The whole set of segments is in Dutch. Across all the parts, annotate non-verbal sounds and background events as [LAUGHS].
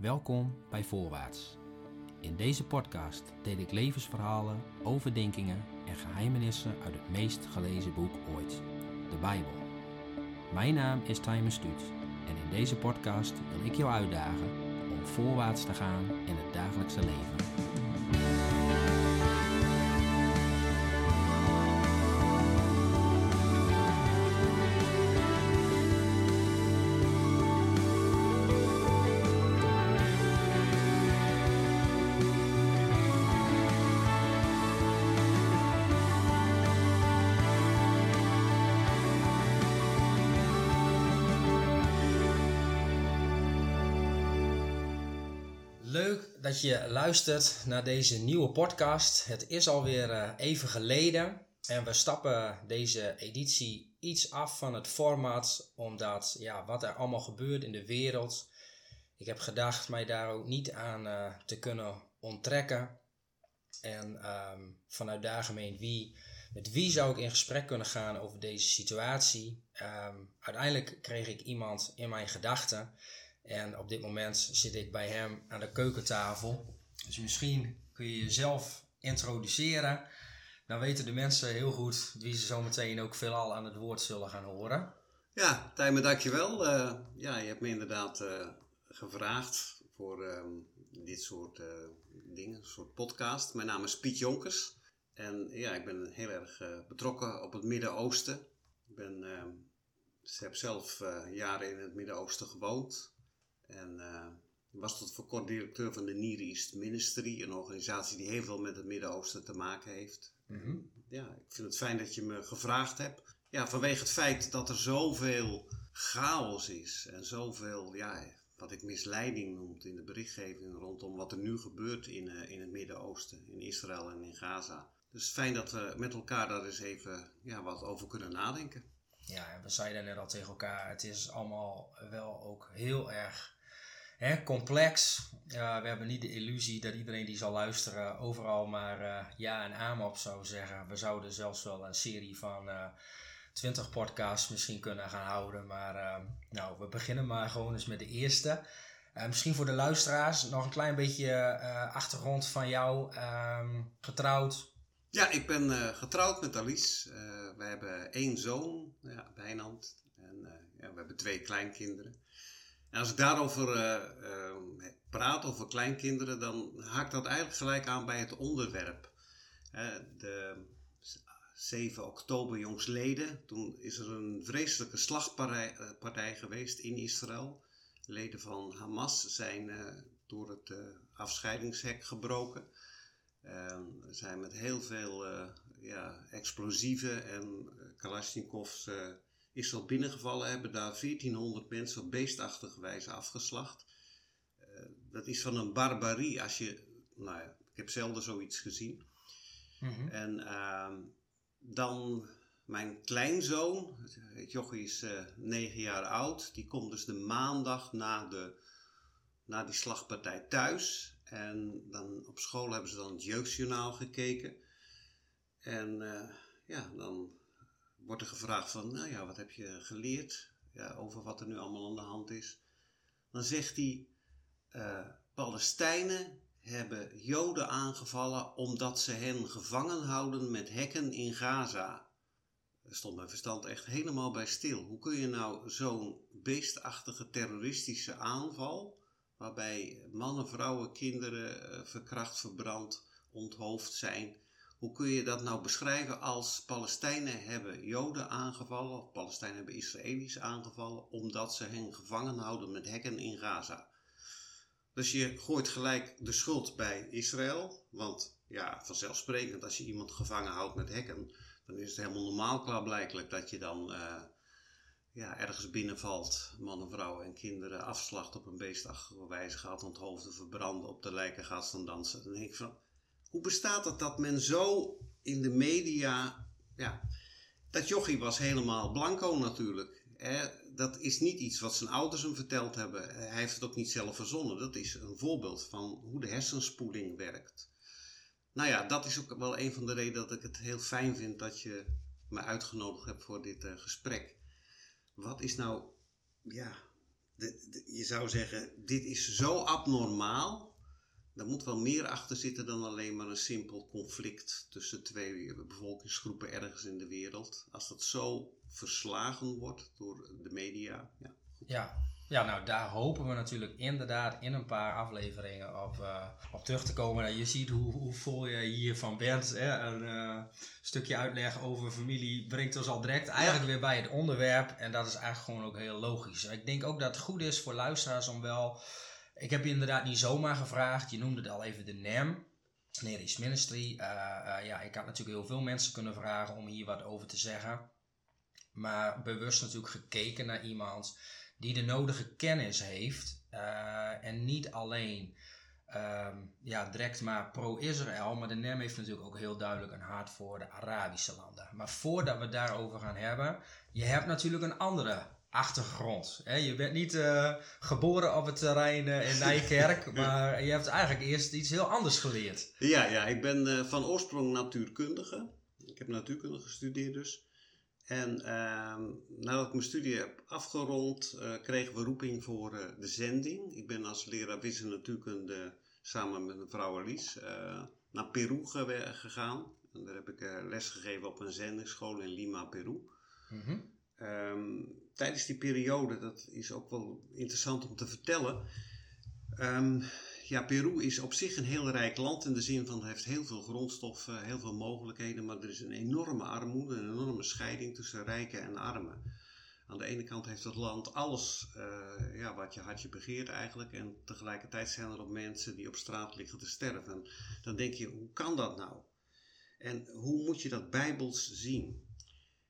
Welkom bij Voorwaarts. In deze podcast deel ik levensverhalen, overdenkingen en geheimenissen uit het meest gelezen boek ooit, de Bijbel. Mijn naam is Timer Stuut en in deze podcast wil ik jou uitdagen om voorwaarts te gaan in het dagelijkse leven. Je luistert naar deze nieuwe podcast. Het is alweer eh, even geleden en we stappen deze editie iets af van het format, omdat ja, wat er allemaal gebeurt in de wereld. Ik heb gedacht mij daar ook niet aan eh, te kunnen onttrekken. En ehm, vanuit daar gemeen wie, met wie zou ik in gesprek kunnen gaan over deze situatie. Ehm, uiteindelijk kreeg ik iemand in mijn gedachten. En op dit moment zit ik bij hem aan de keukentafel. Dus misschien kun je jezelf introduceren. Dan weten de mensen heel goed wie ze zo meteen ook veelal aan het woord zullen gaan horen. Ja, Tijmen, dankjewel. Uh, ja, je hebt me inderdaad uh, gevraagd voor uh, dit soort uh, dingen, soort podcast. Mijn naam is Piet Jonkers. En ja, ik ben heel erg betrokken op het Midden-Oosten. Ik ben, heb zelf jaren in het Midden-Oosten gewoond. En uh, was tot voor kort directeur van de Near East Ministry, een organisatie die heel veel met het Midden-Oosten te maken heeft. Mm -hmm. Ja, ik vind het fijn dat je me gevraagd hebt. Ja, vanwege het feit dat er zoveel chaos is en zoveel, ja, wat ik misleiding noem in de berichtgeving rondom wat er nu gebeurt in, uh, in het Midden-Oosten, in Israël en in Gaza. Dus fijn dat we met elkaar daar eens even ja, wat over kunnen nadenken. Ja, we zeiden net al tegen elkaar, het is allemaal wel ook heel erg hè, complex. We hebben niet de illusie dat iedereen die zal luisteren overal maar uh, ja en amen op zou zeggen. We zouden zelfs wel een serie van uh, 20 podcasts misschien kunnen gaan houden. Maar nou, we beginnen maar gewoon eens met de eerste. misschien voor de luisteraars nog een klein beetje achtergrond van jou. Um, getrouwd, ja, ik ben getrouwd met Alice. We hebben één zoon, ja, Wijnand. En ja, we hebben twee kleinkinderen. En als ik daarover praat, over kleinkinderen, dan haakt dat eigenlijk gelijk aan bij het onderwerp. de 7 oktober jongsleden, toen is er een vreselijke slagpartij geweest in Israël. Leden van Hamas zijn door het afscheidingshek gebroken. Um, er zijn met heel veel ja, explosieven en Kalashnikovs uh, Israël binnengevallen, hebben daar 1400 mensen op beestachtige wijze afgeslacht. dat is van een barbarie als je, nou ja, ik heb zelden zoiets gezien. Mm -hmm. En ehm, dan mijn kleinzoon, het jochie is 9 jaar oud, die komt dus de maandag na, de, na die slagpartij thuis. En dan op school hebben ze dan het jeugdjournaal gekeken. En uh, ja, dan wordt er gevraagd van, nou ja, wat heb je geleerd ja, over wat er nu allemaal aan de hand is. Dan zegt hij, uh, Palestijnen hebben Joden aangevallen omdat ze hen gevangen houden met hekken in Gaza. Er stond mijn verstand echt helemaal bij stil. Hoe kun je nou zo'n beestachtige terroristische aanval waarbij mannen, vrouwen, kinderen uh, verkracht, verbrand, onthoofd zijn. Hoe kun je dat nou beschrijven als Palestijnen hebben Joden aangevallen, of Palestijnen hebben Israëli's aangevallen, omdat ze hen gevangen houden met hekken in Gaza? Dus je gooit gelijk de schuld bij Israël, want ja, vanzelfsprekend als je iemand gevangen houdt met hekken, dan is het helemaal normaal klaarblijkelijk dat je dan uh, ja, ergens binnenvalt, mannen, vrouwen en kinderen afslacht op een beestachtige wijze gaat onthoofden, verbranden, op de lijken gaat staan dansen. Dan denk ik van, hoe bestaat het dat men zo in de media, ja, dat jochie was helemaal blanco natuurlijk. Hè? Dat is niet iets wat zijn ouders hem verteld hebben. Hij heeft het ook niet zelf verzonnen. Dat is een voorbeeld van hoe de hersenspoeling werkt. Nou ja, dat is ook wel een van de redenen dat ik het heel fijn vind dat je me uitgenodigd hebt voor dit uh, gesprek wat is nou ja, je zou zeggen, dit is zo abnormaal. Daar moet wel meer achter zitten dan alleen maar een simpel conflict tussen twee bevolkingsgroepen ergens in de wereld. Als dat zo verslagen wordt door de media. Ja, ja. Ja, nou daar hopen we natuurlijk inderdaad in een paar afleveringen op, uh, op terug te komen. Nou, je ziet hoe, hoe vol je hiervan bent. Hè? Een uh, stukje uitleg over familie brengt ons al direct eigenlijk weer bij het onderwerp. En dat is eigenlijk gewoon ook heel logisch. Ik denk ook dat het goed is voor luisteraars om wel... Ik heb je inderdaad niet zomaar gevraagd. Je noemde het al even de NAM. Neris Ministry. Uh, ja, ik had natuurlijk heel veel mensen kunnen vragen om hier wat over te zeggen. Maar bewust natuurlijk gekeken naar iemand die de nodige kennis heeft uh, en niet alleen um, ja, direct maar pro-Israël, maar de NEM heeft natuurlijk ook heel duidelijk een hart voor de Arabische landen. Maar voordat we daarover gaan hebben, je hebt natuurlijk een andere achtergrond. Hè? Je bent niet uh, geboren op het terrein uh, in [LAUGHS] Nijkerk, maar je hebt eigenlijk eerst iets heel anders geleerd. Ja, ja ik ben van oorsprong natuurkundige. Ik heb natuurkunde gestudeerd dus. En uh, nadat ik mijn studie heb afgerond, kregen we roeping voor de zending. Ik ben als leraar wiskunde natuurkunde samen met mevrouw Alice naar Peru gegaan. En daar heb ik les gegeven op een zendingsschool in Lima, Peru. Mm -hmm. Um, tijdens die periode, dat is ook wel interessant om te vertellen. Um, ja, Peru is op zich een heel rijk land in de zin van het heeft heel veel grondstoffen, heel veel mogelijkheden, maar er is een enorme armoede, een enorme scheiding tussen rijken en armen. Aan de ene kant heeft het land alles uh, ja, wat je hartje begeert eigenlijk en tegelijkertijd zijn er ook mensen die op straat liggen te sterven. Dan denk je, hoe kan dat nou? En hoe moet je dat bijbels zien?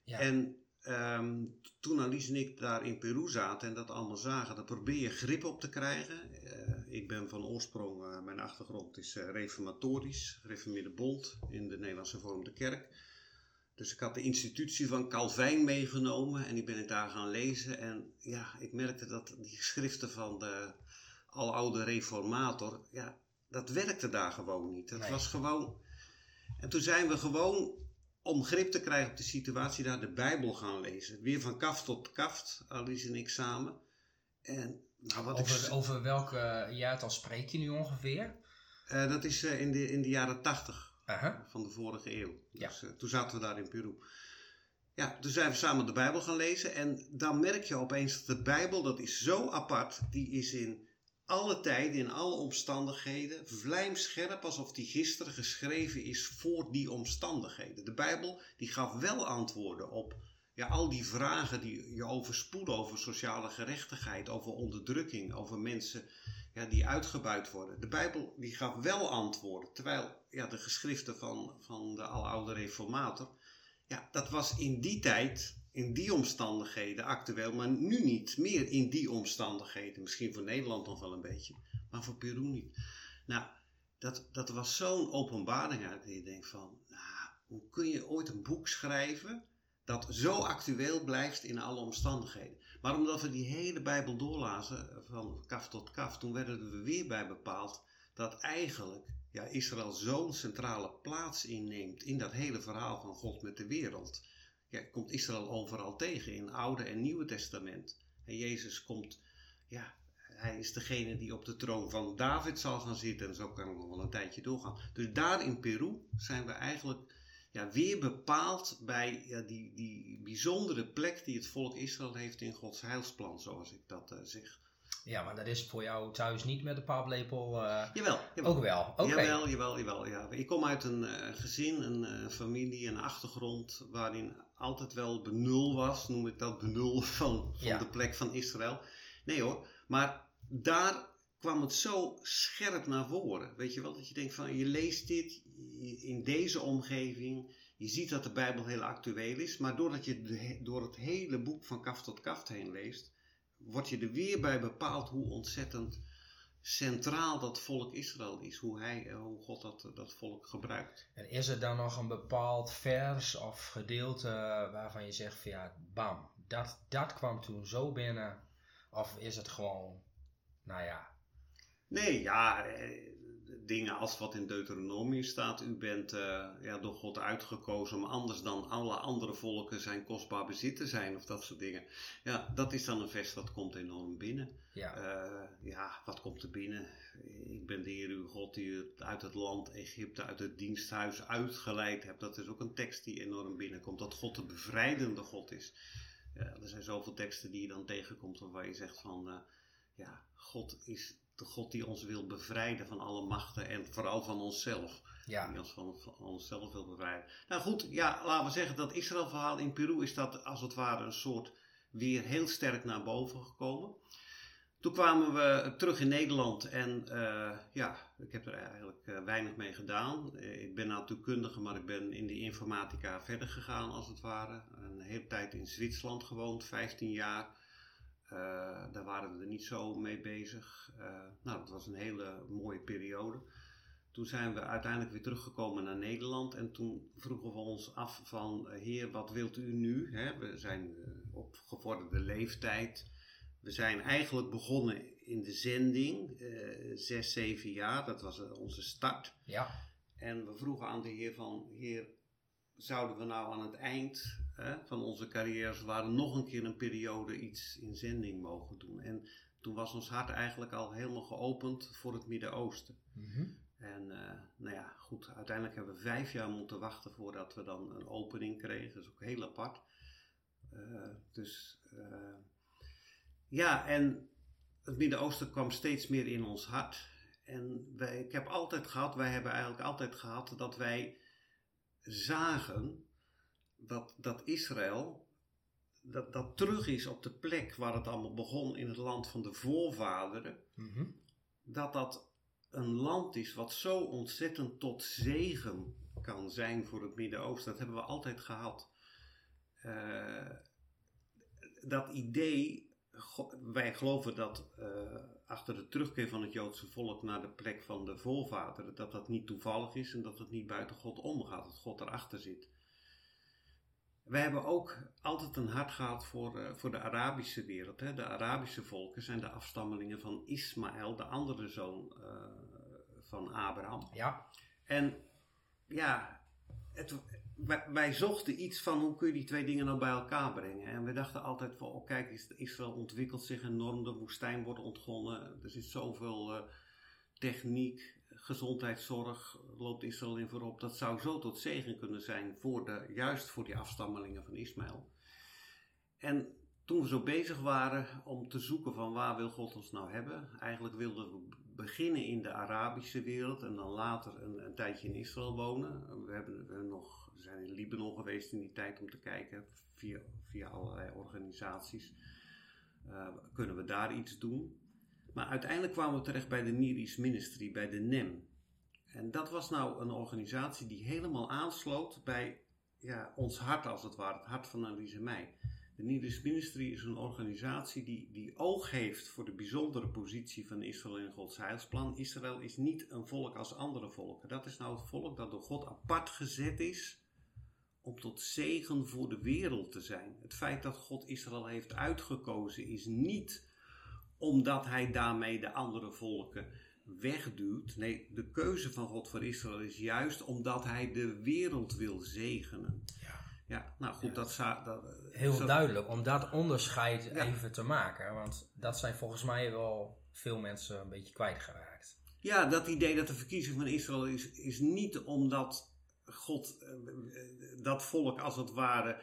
Ja. En um, toen Alice en ik daar in Peru zaten en dat allemaal zagen, dan probeer je grip op te krijgen. Uh, ik ben van oorsprong, uh, mijn achtergrond is uh, reformatorisch, gereformeerde bond in de Nederlandse Vormde Kerk. Dus ik had de institutie van Calvijn meegenomen en die ben ik daar gaan lezen. En ja, ik merkte dat die geschriften van de aloude reformator, ja, dat werkte daar gewoon niet. Het nee. was gewoon... En toen zijn we gewoon om grip te krijgen op de situatie daar de Bijbel gaan lezen. Weer van kaft tot kaft, Alice en ik samen. En, nou, wat over, ik... over welk jaartal spreek je nu ongeveer? Uh, dat is uh, in, de, in de jaren tachtig van de vorige eeuw. Dus, ja. uh, toen zaten we daar in Peru. Ja, toen zijn we samen de Bijbel gaan lezen. En dan merk je opeens dat de Bijbel, dat is zo apart. Die is in alle tijden, in alle omstandigheden, vlijmscherp alsof die gisteren geschreven is voor die omstandigheden. De Bijbel die gaf wel antwoorden op ja, al die vragen die je overspoelen over sociale gerechtigheid, over onderdrukking, over mensen ja, die uitgebuit worden. De Bijbel die gaf wel antwoorden, terwijl ja, de geschriften van, van de aloude reformator, ja, dat was in die tijd in die omstandigheden actueel, maar nu niet meer in die omstandigheden. Misschien voor Nederland nog wel een beetje, maar voor Peru niet. Nou, dat, dat was zo'n openbaring uit je denkt van, nou, hoe kun je ooit een boek schrijven dat zo actueel blijft in alle omstandigheden? Maar omdat we die hele Bijbel doorlazen, van kaf tot kaf, toen werden we weer bij bepaald dat eigenlijk ja, Israël zo'n centrale plaats inneemt in dat hele verhaal van God met de wereld ja, komt Israël overal tegen in het Oude en Nieuwe Testament. En Jezus komt, ja, hij is degene die op de troon van David zal gaan zitten. En zo kan het nog wel een tijdje doorgaan. Dus daar in Peru zijn we eigenlijk ja, weer bepaald bij ja, die, die bijzondere plek die het volk Israël heeft in Gods heilsplan, zoals ik dat uh, zeg. Ja, maar dat is voor jou thuis niet met de paplepel. Uh, jawel, jawel, Ook wel. Okay. Jawel, jawel, jawel. Ja. Ik kom uit een uh, gezin, een uh, familie, een achtergrond waarin altijd wel benul was, noem ik dat benul [LAUGHS] van, van ja. de plek van Israël. Nee hoor, maar daar kwam het zo scherp naar voren. Weet je wel, dat je denkt van je leest dit in deze omgeving. Je ziet dat de Bijbel heel actueel is, maar doordat je de, door het hele boek van kaft tot kaft heen leest, word je er weer bij bepaald hoe ontzettend centraal dat volk Israël is. Hoe, hij, eh, hoe God dat, dat volk gebruikt. En is er dan nog een bepaald vers of gedeelte waarvan je zegt van ja, bam, dat, dat kwam toen zo binnen. Of is het gewoon, nou ja. Nee, ja, eh, dingen als wat in Deuteronomium staat. U bent uh, ja, door God uitgekozen om anders dan alle andere volken zijn kostbaar bezit te zijn of dat soort dingen. Ja, dat is dan een vers dat komt enorm binnen. Ja, uh, ja wat komt er binnen? Ik ben de Heer uw God die u uit het land Egypte, uit het diensthuis uitgeleid hebt. Dat is ook een tekst die enorm binnenkomt. Dat God de bevrijdende God is. Ja, er zijn zoveel teksten die je dan tegenkomt waar je zegt van... Uh, ja, God is de God die ons wil bevrijden van alle machten en vooral van onszelf. Ja. Die ons van, van, onszelf wil bevrijden. Nou goed, ja, laten we zeggen dat Israël-verhaal in Peru is dat als het ware een soort weer heel sterk naar boven gekomen. Toen kwamen we terug in Nederland en uh, ja, ik heb er eigenlijk uh, weinig mee gedaan. Uh, ik ben natuurkundige, maar ik ben in de informatica verder gegaan als het ware. Een hele tijd in Zwitserland gewoond, 15 jaar. Uh, daar waren we er niet zo mee bezig. Uh, nou, dat was een hele mooie periode. Toen zijn we uiteindelijk weer teruggekomen naar Nederland en toen vroegen we ons af van, uh, heer, wat wilt u nu? We zijn op gevorderde leeftijd. We zijn eigenlijk begonnen in de zending, zes, zeven jaar, dat was onze start. Ja. En we vroegen aan de heer van, heer, zouden we nou aan het eind hè, van onze carrières waren nog een keer een periode iets in zending mogen doen. En toen was ons hart eigenlijk al helemaal geopend voor het Midden-Oosten. Mhm. En uh, nou ja, goed, uiteindelijk hebben we vijf jaar moeten wachten voordat we dan een opening kregen. Dat is ook heel apart. Uh, dus uh, ja, en het Midden-Oosten kwam steeds meer in ons hart. En wij, ik heb altijd gehad, wij hebben eigenlijk altijd gehad dat wij zagen dat, dat Israël dat, dat terug is op de plek waar het allemaal begon in het land van de voorvaderen. Mhm. Dat dat een land is wat zo ontzettend tot zegen kan zijn voor het Midden-Oosten. Dat hebben we altijd gehad. Uh, dat idee, wij geloven dat uh, achter de terugkeer van het Joodse volk naar de plek van de voorvaderen, dat dat niet toevallig is en dat het niet buiten God omgaat, dat God erachter zit. We hebben ook altijd een hart gehad voor, uh, voor de Arabische wereld. Hè. De Arabische volken zijn de afstammelingen van Ismaël, de andere zoon uh, van Abraham. Ja. En ja, het, wij, zochten iets van hoe kun je die twee dingen nou bij elkaar brengen. En we dachten altijd van, oh kijk, Israël ontwikkelt zich enorm, de woestijn wordt ontgonnen. Er zit zoveel uh, techniek, gezondheidszorg loopt Israël in voorop. Dat zou zo tot zegen kunnen zijn, voor de, juist voor die afstammelingen van Ismaël. En toen we zo bezig waren om te zoeken van waar wil God ons nou hebben, eigenlijk wilden we beginnen in de Arabische wereld en dan later een, tijdje in Israël wonen. We, hebben, nog, zijn in Libanon geweest in die tijd om te kijken via, via allerlei organisaties. Uh, kunnen we daar iets doen? Maar uiteindelijk kwamen we terecht bij de Niris Ministry, bij de NEM. En dat was nou een organisatie die helemaal aansloot bij ja, ons hart, als het ware, het hart van Annelies mij. De Niris Ministry is een organisatie die, die oog heeft voor de bijzondere positie van Israël in Gods heilsplan. Israël is niet een volk als andere volken. Dat is nou het volk dat door God apart gezet is om tot zegen voor de wereld te zijn. Het feit dat God Israël heeft uitgekozen is niet omdat hij daarmee de andere volken wegduwt. Nee, de keuze van God voor Israël is juist omdat hij de wereld wil zegenen. Ja, ja nou goed, dat, dat, Heel duidelijk, om dat onderscheid even te maken. Want dat zijn volgens mij wel veel mensen een beetje kwijtgeraakt. Ja, dat idee dat de verkiezing van Israël is, is niet omdat God eh, dat volk als het ware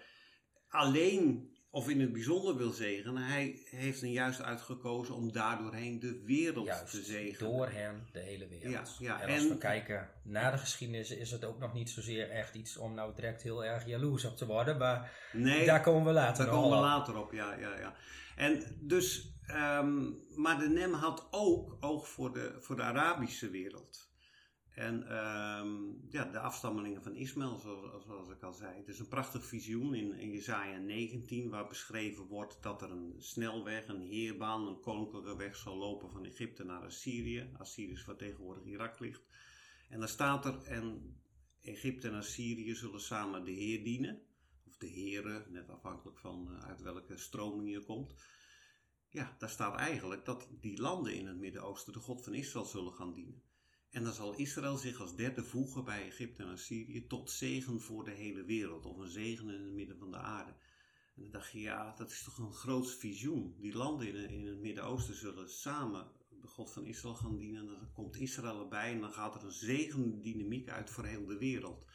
alleen of in het bijzonder wil zegenen. Hij heeft een juist uitgekozen om daardoorheen de wereld te zegenen. Door hen de hele wereld. Ja, ja. En als we kijken naar de geschiedenis, is het ook nog niet zozeer echt iets om nou direct heel erg jaloers op te worden. Maar nee, daar komen we later daar komen we later op, ja, ja, ja. En dus, um, maar de NEM had ook oog voor de, voor de Arabische wereld. En um, ja, de afstammelingen van Ismaël, zoals, ik al zei. Het is een prachtig visioen in, in Jezaja 19, waar beschreven wordt dat er een snelweg, een heerbaan, een koninklijke weg zal lopen van Egypte naar Assyrië. Assyrië is waar tegenwoordig Irak ligt. En daar staat er, en Egypte en Assyrië zullen samen de Heer dienen. Of de Heren, net afhankelijk van uh, uit welke stroming je komt. Ja, daar staat eigenlijk dat die landen in het Midden-Oosten de God van Israël zullen gaan dienen. En dan zal Israël zich als derde voegen bij Egypte en Assyrië tot zegen voor de hele wereld. Of een zegen in het midden van de aarde. En dan dacht je, ja, dat is toch een groot visioen. Die landen in, in het Midden-Oosten zullen samen de God van Israël gaan dienen. En dan komt Israël erbij en dan gaat er een zegendynamiek uit voor heel de wereld.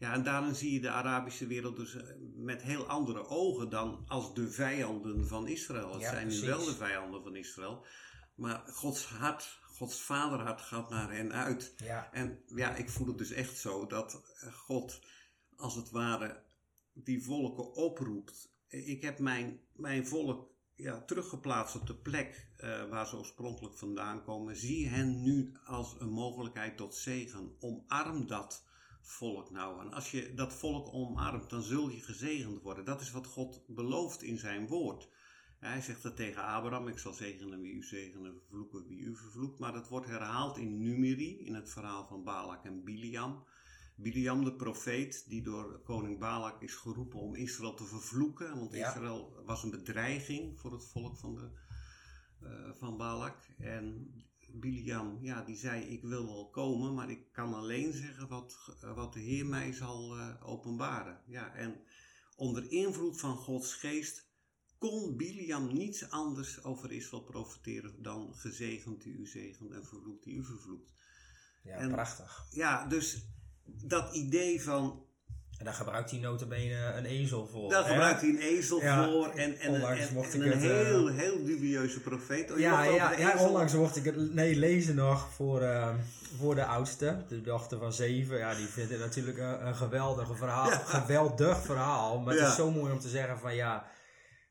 Ja, en daarin zie je de Arabische wereld dus eh, met heel andere ogen dan als de vijanden van Israël. Het Ja, zijn nu wel de vijanden van Israël. Maar Gods hart, Gods vaderhart gaat naar hen uit. Ja, En ja, ik voel het dus echt zo dat eh, God als het ware die volken oproept. Ik heb mijn, mijn volk ja, teruggeplaatst op de plek eh, waar ze oorspronkelijk vandaan komen. Zie hen nu als een mogelijkheid tot zegen. Omarm dat volk nou. En als je dat volk omarmt, dan zul je gezegend worden. Dat is wat God belooft in zijn woord. Hij zegt dat tegen Abraham, ik zal zegenen wie u zegent en vervloeken wie u vervloekt. Maar dat wordt herhaald in Numeri, in het verhaal van Balak en Biliam. Biliam, de profeet, die door koning Balak is geroepen om Israël te vervloeken. Want Ja. Israël was een bedreiging voor het volk van, de, eh, van Balak. En Biliam, ja, die zei, ik wil wel komen, maar ik kan alleen zeggen wat, wat de Heer mij zal eh, openbaren. Ja, en onder invloed van Gods geest kon Biliam niets anders over Israël profiteren dan gezegend die u zegent en vervloekt die u vervloekt. ja En- prachtig. Ja, dus dat idee van, En daar gebruikt hij notabene een ezel voor. daar hè? gebruikt hij een ezel Ja, voor en, en, onlangs en, mocht en ik een het, eh, heel, heel dubieuze profeet. Oh, Ja, ja, ja, onlangs mocht ik het nee, lezen nog voor, eh, voor de oudste, de dochter van zeven. Ja, die vindt het natuurlijk een, een geweldig verhaal. Geweldig verhaal. Maar het Ja. is zo mooi om te zeggen van ja,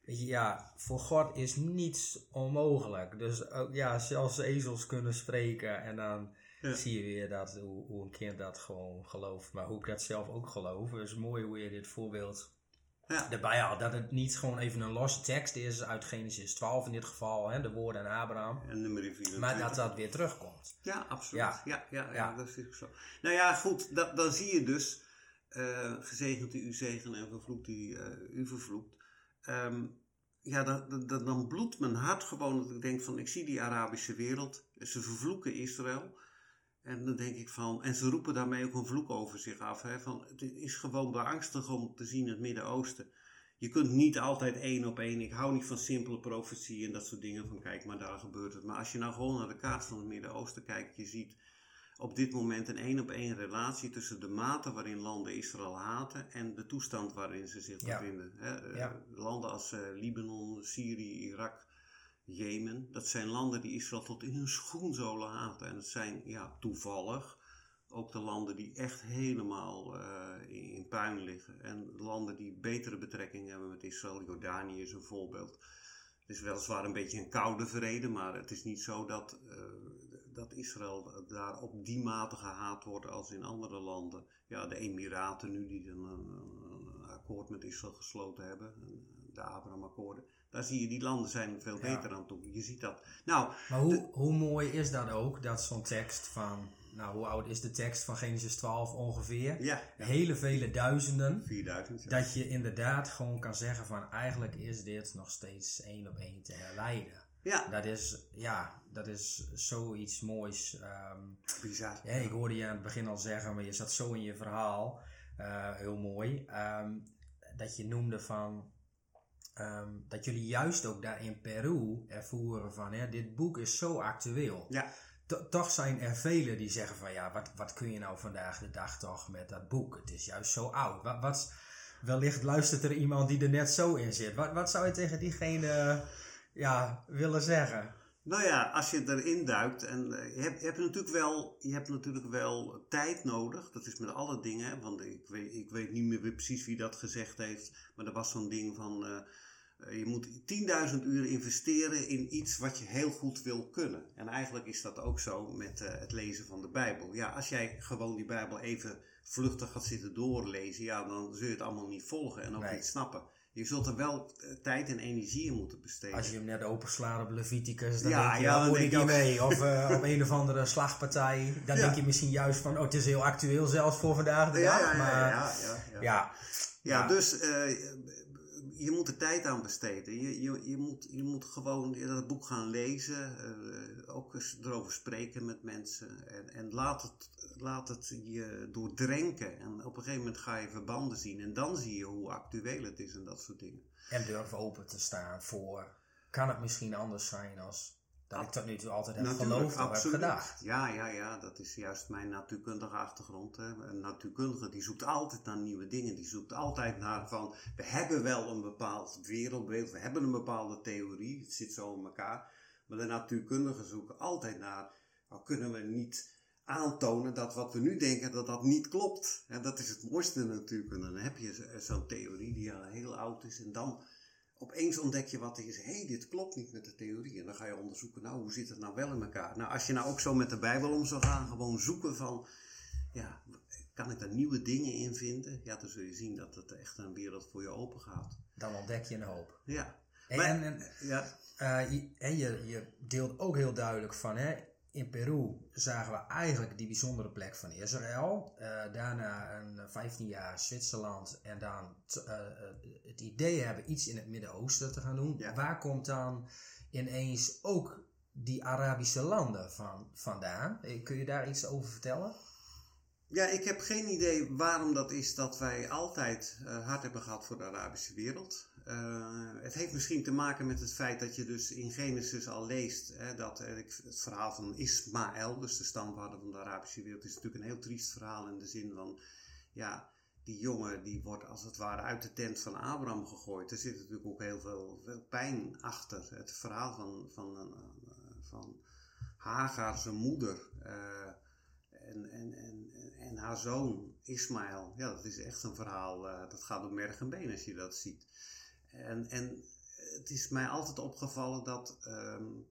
weet je, ja, voor God is niets onmogelijk. Dus ook, ja, zelfs ezels kunnen spreken en dan Ja. zie je weer dat, hoe, hoe een kind dat gewoon gelooft. Maar hoe ik dat zelf ook geloof. Het is mooi hoe je dit voorbeeld Ja. erbij haalt. Dat het niet gewoon even een losse tekst is uit Genesis 12 in dit geval, hè, de woorden aan Abraham. En nummer 24. Maar dat dat weer terugkomt. Ja, absoluut. Ja. Ja, ja, dat is zo. Nou ja, goed, dat, dan zie je dus, eh, gezegend die u zegen en vervloekt die eh, u vervloekt. Ehm, ja, dan, dan, bloedt mijn hart gewoon dat ik denk van, ik zie die Arabische wereld, ze vervloeken Israël. En dan denk ik van, en ze roepen daarmee ook een vloek over zich af. Hè, van, het is gewoon beangstigend om te zien het Midden-Oosten. Je kunt niet altijd één op één. Ik hou niet van simpele profetie en dat soort dingen. Van kijk, maar daar gebeurt het. Maar als je nou gewoon naar de kaart van het Midden-Oosten kijkt, je ziet op dit moment een één op één relatie tussen de mate waarin landen Israël haten en de toestand waarin ze zich bevinden. Eh, Ja. Landen als eh, Libanon, Syrië, Irak, Jemen, dat zijn landen die Israël tot in hun schoenzolen haten. En het zijn ja, toevallig ook de landen die echt helemaal eh, in, in puin liggen. En landen die betere betrekkingen hebben met Israël. Jordanië is een voorbeeld. Het is weliswaar een beetje een koude vrede, maar het is niet zo dat, dat Israël daar op die mate gehaat wordt als in andere landen. Ja, de Emiraten nu die een, een akkoord met Israël gesloten hebben, de Abraham-akkoorden. Daar zie je, die landen zijn veel Ja. beter aan toe. Je ziet dat. Nou, Maar hoe, hoe mooi is dat ook, dat zo'n tekst van, nou hoe oud is de tekst van Genesis 12 ongeveer? ja, Hele vele duizenden. 4000. ja. Dat je inderdaad gewoon kan zeggen van eigenlijk is dit nog steeds één op één te herleiden. Ja, Dat is, ja, dat is zoiets moois. Ehm, bizar. Ja, ik hoorde je aan het begin al zeggen, maar je zat zo in je verhaal, eh, heel mooi, ehm, dat je noemde van, ehm, dat jullie juist ook daar in Peru ervoeren van, hè, dit boek is zo actueel. Ja, To- toch zijn er velen die zeggen van, ja, wat, wat kun je nou vandaag de dag toch met dat boek? Het is juist zo oud. Wat, wat, wellicht luistert er iemand die er net zo in zit. Wat, wat zou je tegen diegene ja, willen zeggen? Nou ja, als je erin duikt en eh, je, hebt, je, hebt natuurlijk wel, je hebt natuurlijk wel tijd nodig. Dat is met alle dingen. Want ik weet, ik weet niet meer precies wie dat gezegd heeft. Maar er was zo'n ding van. eh, eh, je moet 10.000 uur investeren in iets wat je heel goed wil kunnen. En eigenlijk is dat ook zo met het lezen van de Bijbel. Ja, als jij gewoon die Bijbel even vluchtig gaat zitten doorlezen, ja, dan zul je het allemaal niet volgen en ook Nee. niet snappen. Je zult er wel eh, tijd en energie in moeten besteden. Als je hem net openslaat op Leviticus, dan Ja, denk je, ja, ja, dan moet ik niet mee. Of [LAUGHS] eh, op een of andere slagpartij, dan Ja. denk je misschien juist van, oh, het is heel actueel zelfs voor vandaag de ja, dag. ja, ja, maar ja, ja, ja. ja, dus eh, je moet er tijd aan besteden. Je, je, je, moet, je moet gewoon dat boek gaan lezen. Uh, ook eens erover spreken met mensen. En, en laat, het, laat het je doordrenken. En op een gegeven moment ga je verbanden zien. En dan zie je hoe actueel het is en dat soort dingen. En durf open te staan voor... Kan het misschien anders zijn als dat ik tot nu toe altijd heb geloofd of heb gedacht. Ja, ja, ja, dat is juist mijn natuurkundige achtergrond. Hè. Een natuurkundige die zoekt altijd naar nieuwe dingen. Die zoekt altijd naar van, we hebben wel een bepaald wereldbeeld, we hebben een bepaalde theorie, het zit zo in elkaar. Maar de natuurkundigen zoeken altijd naar, nou kunnen we niet aantonen dat wat we nu denken, dat dat niet klopt. En dat is het mooiste natuurkunde. Dan heb je zo'n theorie die al heel oud is en dan opeens ontdek je wat er is. Hé, hey, dit klopt niet met de theorie. En dan ga je onderzoeken, nou, hoe zit het nou wel in elkaar? Nou, als je nou ook zo met de Bijbel om zou gaan, gewoon zoeken van, ja, kan ik daar nieuwe dingen in vinden? Ja, dan zul je zien dat het echt een wereld voor je open gaat. Dan ontdek je een hoop. Ja. En, en, ja. Uh, je, en je, je deelt ook heel duidelijk van, hè, in Peru zagen we eigenlijk die bijzondere plek van Israël. Uh, daarna een 15 jaar Zwitserland. En dan uh, het idee hebben iets in het Midden-Oosten te gaan doen. Waar komt dan ineens ook die Arabische landen van, vandaan? Kun je daar iets over vertellen? Ja, ik heb geen idee waarom dat is dat wij altijd uh, hard hebben gehad voor de Arabische wereld. Uh, het heeft misschien te maken met het feit dat je dus in Genesis al leest hè, dat het verhaal van Ismaël, dus de stamvader van de Arabische wereld, is natuurlijk een heel triest verhaal in de zin van, ja, die jongen die wordt als het ware uit de tent van Abraham gegooid. Er zit natuurlijk ook heel veel, pijn achter. Het verhaal van, van, van Hagar, zijn moeder, en, en, en, en haar zoon Ismaël. Ja, dat is echt een verhaal, dat gaat door merg en been als je dat ziet. En, en het is mij altijd opgevallen dat um,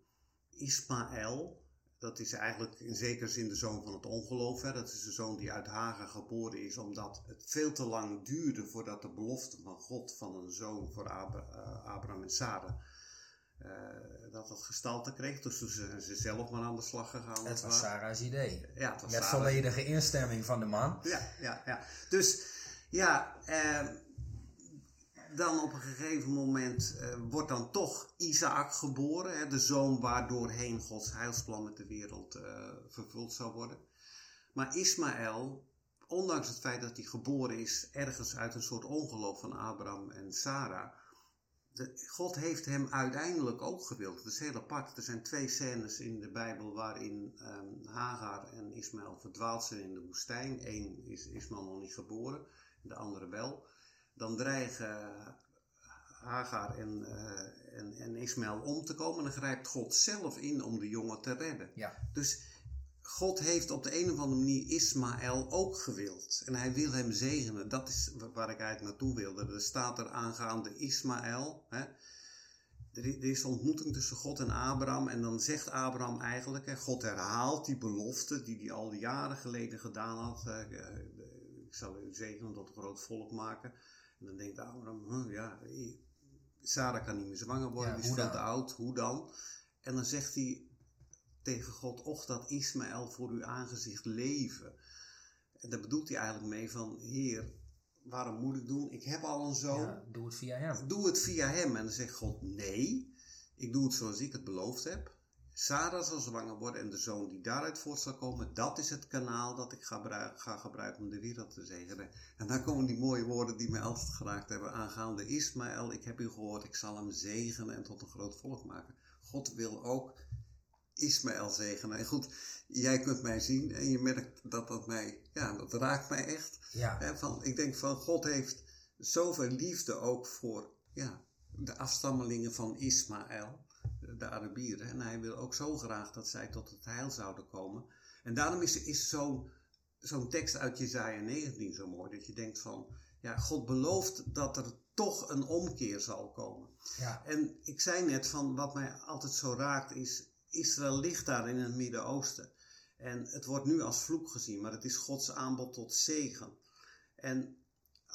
Ismaël, dat is eigenlijk in zekere zin de zoon van het ongeloof. Hè? Dat is de zoon die uit Hagen geboren is, omdat het veel te lang duurde voordat de belofte van God van een zoon voor eh, Abraham en Sarah. Uh, dat het gestalte kreeg. Dus toen zijn ze zelf maar aan de slag gegaan. Het was Sarah's idee. Ja, het was Met volledige instemming van de man. Ja, ja, ja. Dus ja, uh, dan op een gegeven moment uh, wordt dan toch Isaac geboren, hè, de zoon waardoorheen Gods heilsplan met de wereld uh, vervuld zou worden. Maar Ismaël, ondanks het feit dat hij geboren is ergens uit een soort ongeloof van Abraham en Sarah, God heeft hem uiteindelijk ook gewild. Dat is heel apart. Er zijn twee scènes in de Bijbel waarin um, Hagar en Ismaël verdwaald zijn in de woestijn. Eén is Ismaël nog niet geboren, de andere wel dan dreigen Hagar en, uh, en, en Ismaël om te komen. En dan grijpt God zelf in om de jongen te redden. Ja. Dus God heeft op de een of andere manier Ismaël ook gewild. En hij wil hem zegenen. Dat is waar ik eigenlijk naartoe wilde. Er staat er aangaande Ismaël. Hè? Er is ontmoeting tussen God en Abraham. En dan zegt Abraham eigenlijk: hè, God herhaalt die belofte die hij al jaren geleden gedaan had. ik zal u zegenen tot een groot volk maken. Dan denkt Abraham, ja, Sarah kan niet meer zwanger worden, die is veel te oud, hoe dan? En dan zegt hij tegen God, och dat Ismaël voor uw aangezicht leven. En daar bedoelt hij eigenlijk mee van, heer, waarom moet ik doen? Ik heb al een zoon. Ja, doe het via hem. Doe het via hem. En dan zegt God, nee, ik doe het zoals ik het beloofd heb. Sarah zal zwanger worden en de zoon die daaruit voort zal komen, dat is het kanaal dat ik ga, ga gebruiken om de wereld te zegenen. En dan komen die mooie woorden die mij altijd geraakt hebben aangaande Ismaël. Ik heb u gehoord, ik zal hem zegenen en tot een groot volk maken. God wil ook Ismaël zegenen. En goed, jij kunt mij zien en je merkt dat dat mij, ja, dat raakt mij echt. Ja. van, ik denk van God heeft zoveel liefde ook voor ja, de afstammelingen van Ismaël de Arabieren. En hij wil ook zo graag dat zij tot het heil zouden komen. En daarom is, is zo'n zo'n tekst uit Jezaja 19 zo mooi. Dat je denkt van, ja, God belooft dat er toch een omkeer zal komen. Ja. En ik zei net van, wat mij altijd zo raakt is, Israël ligt daar in het Midden-Oosten. En het wordt nu als vloek gezien, maar het is Gods aanbod tot zegen. En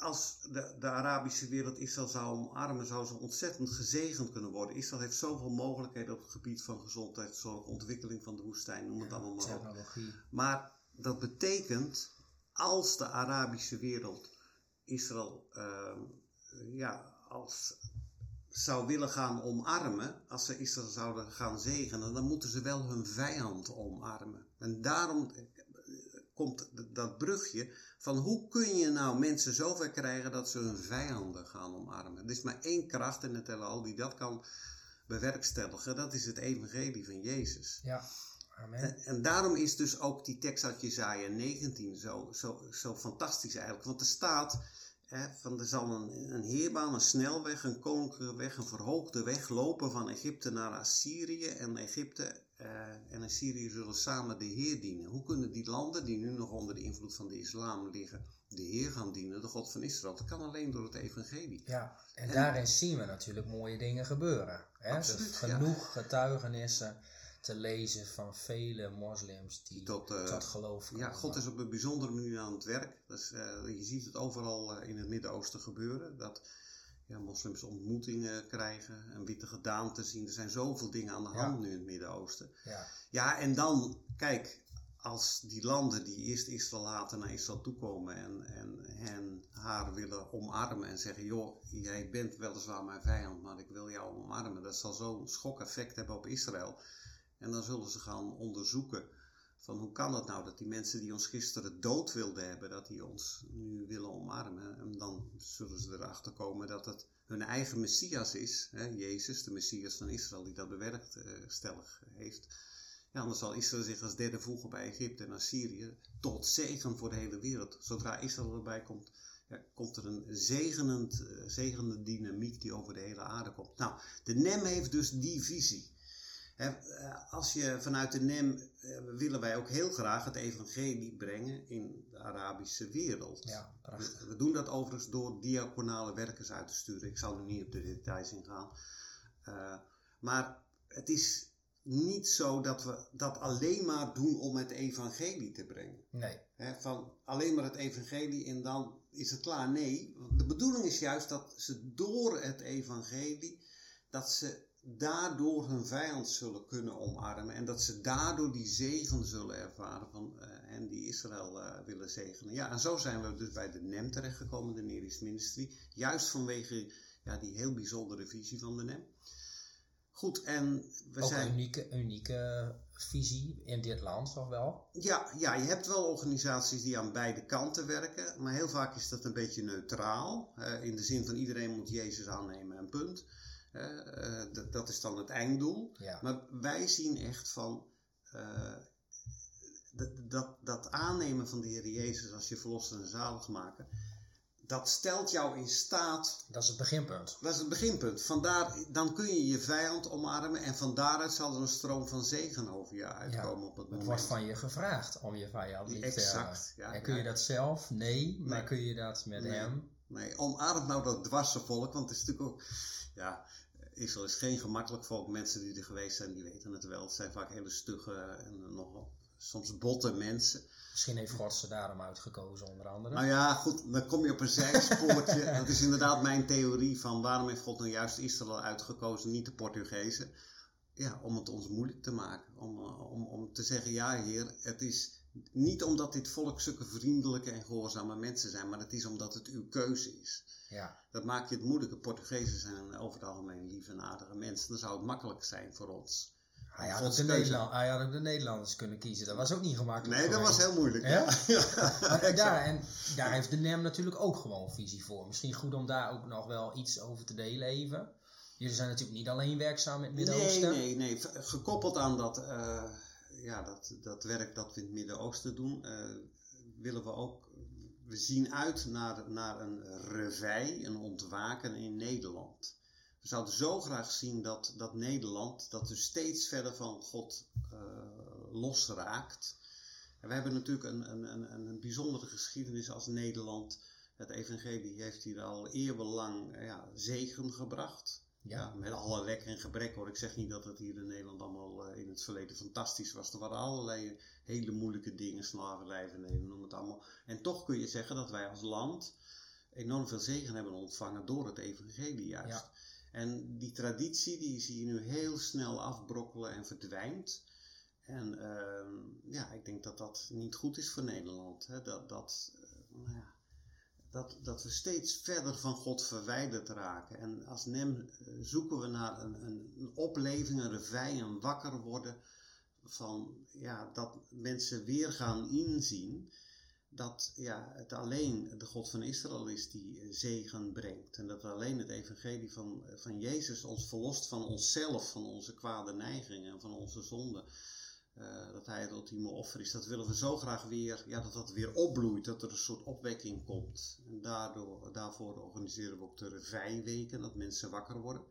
als de, de Arabische wereld Israël zou omarmen, zou ze ontzettend gezegend kunnen worden. Israël heeft zoveel mogelijkheden op het gebied van gezondheidszorg, ontwikkeling van de woestijn, noem het allemaal maar op. Maar dat betekent, als de Arabische wereld Israël uh, ja, als zou willen gaan omarmen, als ze Israël zouden gaan zegenen, dan moeten ze wel hun vijand omarmen. En daarom komt dat brugje van hoe kun je nou mensen zover krijgen dat ze hun vijanden gaan omarmen. Er is maar één kracht in het heelal die dat kan bewerkstelligen. Dat is het evangelie van Jezus. Ja. Amen. En, en, daarom is dus ook die tekst uit Jezaja 19 zo, zo, zo fantastisch eigenlijk. Want er staat, hè, van er zal een, een heerbaan, een snelweg, een koninklijke weg, een verhoogde weg lopen van Egypte naar Assyrië. En Egypte uh, en Assyrië zullen samen de Heer dienen. Hoe kunnen die landen die nu nog onder de invloed van de islam liggen, de Heer gaan dienen, de God van Israël? Dat kan alleen door het evangelie. Ja, en, daarin zien we natuurlijk mooie dingen gebeuren. Hè? Absoluut, genoeg getuigenissen te lezen van vele moslims die tot, uh, tot geloof komen. Ja, God is op een bijzondere manier aan het werk. Dus, uh, je ziet het overal in het Midden-Oosten gebeuren. Dat ja, moslims ontmoetingen krijgen, een witte gedaante zien. Er zijn zoveel dingen aan de hand nu in het Midden-Oosten. Ja. ja, en dan, kijk, als die landen die eerst Israël haten naar Israël toekomen en, en hen haar willen omarmen en zeggen: joh, jij bent weliswaar mijn vijand, maar ik wil jou omarmen. Dat zal zo'n schokeffect hebben op Israël. En dan zullen ze gaan onderzoeken van hoe kan het nou dat die mensen die ons gisteren dood wilden hebben, dat die ons nu willen omarmen. En dan zullen ze erachter komen dat het hun eigen Messias is, hè, Jezus, de Messias van Israël, die dat bewerkt uh, stellig heeft. Ja, dan zal Israël zich als derde voegen bij Egypte en Assyrië tot zegen voor de hele wereld. Zodra Israël erbij komt, ja, komt er een zegenend, uh, zegenende dynamiek die over de hele aarde komt. Nou, de NEM heeft dus die visie. Eh, als je vanuit de NEM eh, willen wij ook heel graag het evangelie brengen in de Arabische wereld. Ja, we, we, doen dat overigens door diaconale werkers uit te sturen. Ik zal nu niet op de details ingaan. Uh, maar het is niet zo dat we dat alleen maar doen om het evangelie te brengen. Nee. van alleen maar het evangelie en dan is het klaar. Nee, de bedoeling is juist dat ze door het evangelie, dat ze daardoor hun vijand zullen kunnen omarmen. En dat ze daardoor die zegen zullen ervaren van uh, hen die Israël uh, willen zegenen. Ja, en zo zijn we dus bij de NEM terechtgekomen, de Neris Ministry. Juist vanwege ja, die heel bijzondere visie van de NEM. Goed, en we Ook zijn... een unieke, unieke visie in dit land, toch wel? Ja, ja, je hebt wel organisaties die aan beide kanten werken. Maar heel vaak is dat een beetje neutraal. Uh, in de zin van iedereen moet Jezus aannemen en punt. Uh, dat, is dan het einddoel. Ja. Maar wij zien echt van uh, dat, dat, aannemen van de Heer Jezus als je verlosser en zalig maken, dat stelt jou in staat. Dat is het beginpunt. Dat is het beginpunt. Vandaar, dan kun je je vijand omarmen en van daaruit zal er een stroom van zegen over je uitkomen ja, op het moment. Het wordt van je gevraagd om je vijand lief te Exact. Ja, en kun je dat zelf? Nee. Maar kun je dat met Nee. hem? Nee, omarm nou dat dwarse volk, want het is natuurlijk ook. Ja, Israël is geen gemakkelijk volk. Mensen die er geweest zijn, die weten het wel. Het zijn vaak hele stugge en nogal soms botte mensen. Misschien heeft God ze daarom uitgekozen, onder andere. Nou ja, goed, dan kom je op een zijspoortje. [LAUGHS] dat is inderdaad mijn theorie van waarom heeft God nou juist Israël uitgekozen, niet de Portugezen. Ja, om het ons moeilijk te maken. Om, eh, om, om te zeggen, ja heer, het is niet omdat dit volk zulke vriendelijke en gehoorzame mensen zijn, maar het is omdat het uw keuze is. Ja. Dat maakt je het moeilijk. De Portugezen zijn over het algemeen lieve en aardige mensen. Dan zou het makkelijk zijn voor ons. Hij had, ook de. Nederland, hij had ook de Nederlanders kunnen kiezen. Dat was ook niet gemakkelijk. Nee, dat was heel moeilijk. Ja? Ja, [LAUGHS] daar, en daar heeft de NEM natuurlijk ook gewoon visie voor. Misschien goed om daar ook nog wel iets over te delen even. Jullie zijn natuurlijk niet alleen werkzaam in het Nee, Midden-Oosten. nee, nee. V- Gekoppeld aan dat, eh, ja, dat, dat werk dat we in het Midden-Oosten doen, eh, willen we ook. We zien uit naar, naar een revij, een ontwaken in Nederland. We zouden zo graag zien dat, dat Nederland, dat dus steeds verder van God eh, losraakt. En we hebben natuurlijk een, een, een, een bijzondere geschiedenis als Nederland. Het evangelie heeft hier al eeuwenlang ja, zegen gebracht. Ja, met alle lek en gebrek hoor. Ik zeg niet dat het hier in Nederland allemaal eh, in het verleden fantastisch was. Er waren allerlei hele moeilijke dingen, slavernij, vernedering, noem het allemaal. En toch kun je zeggen dat wij als land enorm veel zegen hebben ontvangen door het evangelie juist. Ja. En die traditie die zie je nu heel snel afbrokkelen en verdwijnt. En ehm, ja, ik denk dat dat niet goed is voor Nederland. Hè? Dat, dat, eh, nou ja, dat, dat we steeds verder van God verwijderd raken. En als NEM zoeken we naar een, een, een opleving, een revij, een wakker worden. Van ja, dat mensen weer gaan inzien dat ja, het alleen de God van Israël is die zegen brengt. En dat alleen het evangelie van, van Jezus ons verlost van onszelf, van onze kwade neigingen en van onze zonden. Uh, dat hij het ultieme offer is. Dat willen we zo graag weer, ja, dat dat weer opbloeit, dat er een soort opwekking komt. En daardoor, daarvoor organiseren we ook de revijweken, dat mensen wakker worden.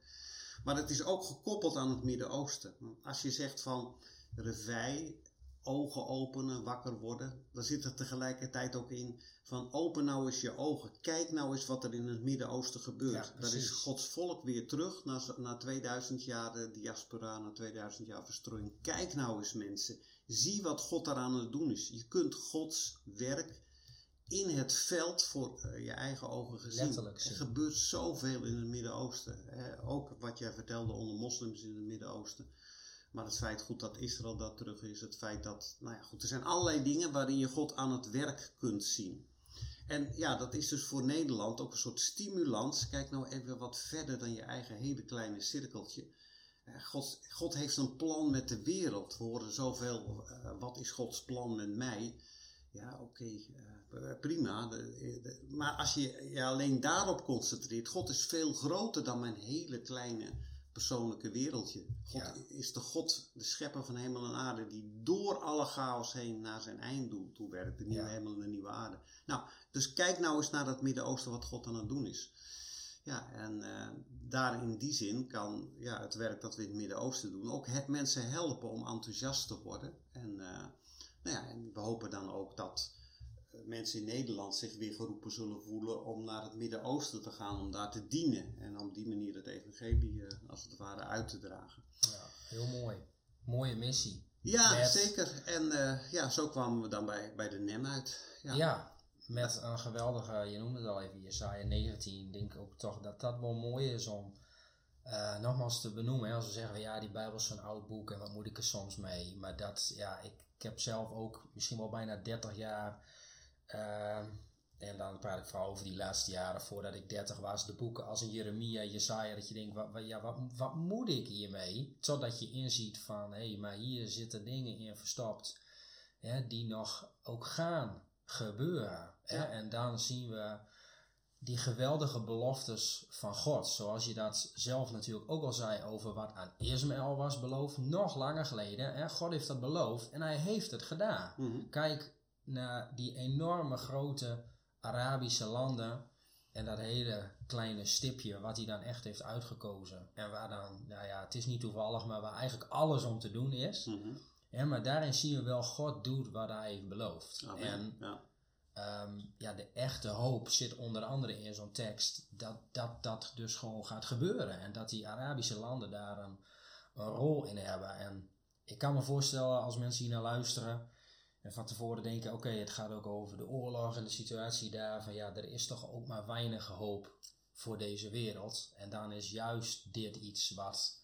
Maar het is ook gekoppeld aan het Midden-Oosten. Als je zegt van revij, ogen openen, wakker worden, dan zit er tegelijkertijd ook in van open nou eens je ogen. Kijk nou eens wat er in het Midden-Oosten gebeurt. Ja, Daar is Gods volk weer terug na, na 2000 jaar diaspora, na 2000 jaar verstrooiing. Kijk nou eens mensen. Zie wat God daar aan het doen is. Je kunt Gods werk in het veld voor uh, je eigen ogen gezien. Er gebeurt zoveel in het Midden-Oosten. Ook wat jij vertelde onder moslims in het Midden-Oosten. Maar het feit goed dat Israël dat terug is, het feit dat, nou ja, goed, er zijn allerlei dingen waarin je God aan het werk kunt zien. En ja, dat is dus voor Nederland ook een soort stimulans. Kijk nou even wat verder dan je eigen hele kleine cirkeltje. Eh, God, God heeft een plan met de wereld. We horen zoveel, uh, wat is Gods plan met mij? Ja, oké, eh, prima. Maar als je je alleen daarop concentreert, God is veel groter dan mijn hele kleine persoonlijke wereldje. God is de God, de schepper van hemel en aarde, die door alle chaos heen naar zijn einddoel toe werkt. De nieuwe hemel en de nieuwe aarde. Nou, dus kijk nou eens naar dat Midden-Oosten wat God aan het doen is. Ja, en uh, daar in die zin kan ja, het werk dat we in het Midden-Oosten doen ook het mensen helpen om enthousiast te worden. En, uh, nou ja, en we hopen dan ook dat mensen in Nederland zich weer geroepen zullen voelen om naar het Midden-Oosten te gaan, om daar te dienen. En op die manier het evangelie eh, als het ware uit te dragen. Ja, heel mooi. Mooie missie. Ja, zeker. En uh, ja, zo kwamen we dan bij, bij de NEM uit. Ja. ja. met een geweldige, je noemde het al even, Jesaja 19. Ik denk ook toch dat dat wel mooi is om uh, nogmaals te benoemen. Hè, als we zeggen, ja, die Bijbel is zo'n oud boek en wat moet ik er soms mee? Maar dat, ja, ik, ik heb zelf ook misschien wel bijna 30 jaar en dan praat ik vooral over die laatste jaren voordat ik 30 was. De boeken als een Jeremia, Jesaja, dat je denkt, wat, wat, ja, wat, wat moet ik hiermee? Totdat je inziet van, hé, hey, maar hier zitten dingen in verstopt hè, die nog ook gaan gebeuren. Hè? En dan zien we die geweldige beloftes van God. Zoals je dat zelf natuurlijk ook al zei over wat aan Ismaël was beloofd, nog langer geleden. Hè? God heeft dat beloofd en hij heeft het gedaan. Mhm. Kijk, naar die enorme grote Arabische landen en dat hele kleine stipje wat hij dan echt heeft uitgekozen. En waar dan, nou ja, het is niet toevallig, maar waar eigenlijk alles om te doen is. Mm maar daarin zien we wel, God doet wat hij heeft beloofd. Amen. En ja. Ehm, ja, de echte hoop zit onder andere in zo'n tekst dat, dat dat dus gewoon gaat gebeuren. En dat die Arabische landen daar een, een rol in hebben. En ik kan me voorstellen als mensen hier naar luisteren en van tevoren denken, oké, het gaat ook over de oorlog en de situatie daar. Van ja, er is toch ook maar weinig hoop voor deze wereld. En dan is juist dit iets wat...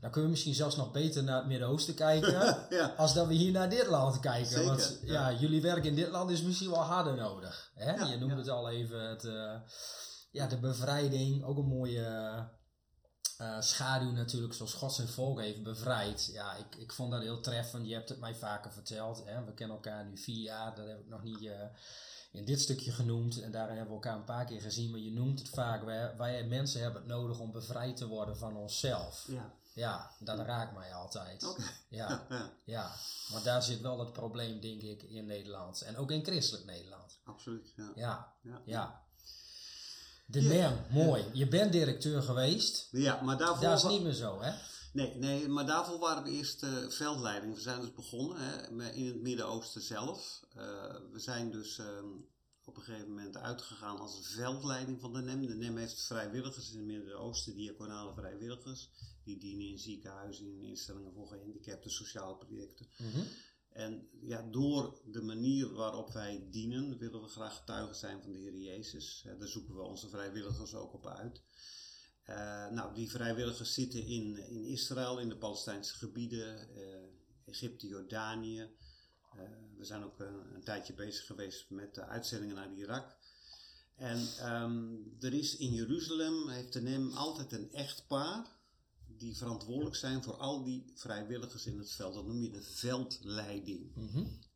Dan kun je misschien zelfs nog beter naar het Midden-Oosten kijken. [LAUGHS] ja. Als dat we hier naar dit land kijken. Zeker, Want ja. ja. jullie werk in dit land is misschien wel harder nodig. Hè? Ja, je noemde het al even. Het, uh, ja, de bevrijding. Ook een mooie uh, schaduw natuurlijk, zoals God zijn volk heeft bevrijd. Ja, ik, ik vond dat heel treffend. Je hebt het mij vaker verteld. Hè? We kennen elkaar nu vier jaar. Dat heb ik nog niet uh, in dit stukje genoemd. En daarin hebben we elkaar een paar keer gezien. Maar je noemt het vaak. Wij, wij mensen hebben het nodig om bevrijd te worden van onszelf. Ja. Ja, dat raakt mij altijd. Okay. Ja, [LAUGHS] ja. ja, want daar zit wel het probleem, denk ik, in Nederland. En ook in christelijk Nederland. Absoluut, ja. Ja, ja. ja. De ja. NEM, mooi. Je bent directeur geweest. Ja, maar daarvoor... Dat is niet meer zo, hè? Nee, nee, maar daarvoor waren we eerst uh, veldleiding. We zijn dus begonnen hè, in het Midden-Oosten zelf. Uh, we zijn dus uh, op een gegeven moment uitgegaan als veldleiding van de NEM. De NEM heeft vrijwilligers in het Midden-Oosten, diaconale vrijwilligers. Die dienen in ziekenhuizen, in instellingen voor gehandicapten, sociale projecten. Mm -hmm. En ja, door de manier waarop wij dienen, willen we graag getuigen zijn van de Heer Jezus. Daar zoeken we onze vrijwilligers ook op uit. Uh, nou, die vrijwilligers zitten in, in Israël, in de Palestijnse gebieden, uh, Egypte, Jordanië. we zijn ook een, een, tijdje bezig geweest met de uitzendingen naar Irak. En ehm, er is in Jeruzalem, heeft de NEM altijd een echtpaar die verantwoordelijk zijn voor al die vrijwilligers in het veld. Dat noem je de veldleiding.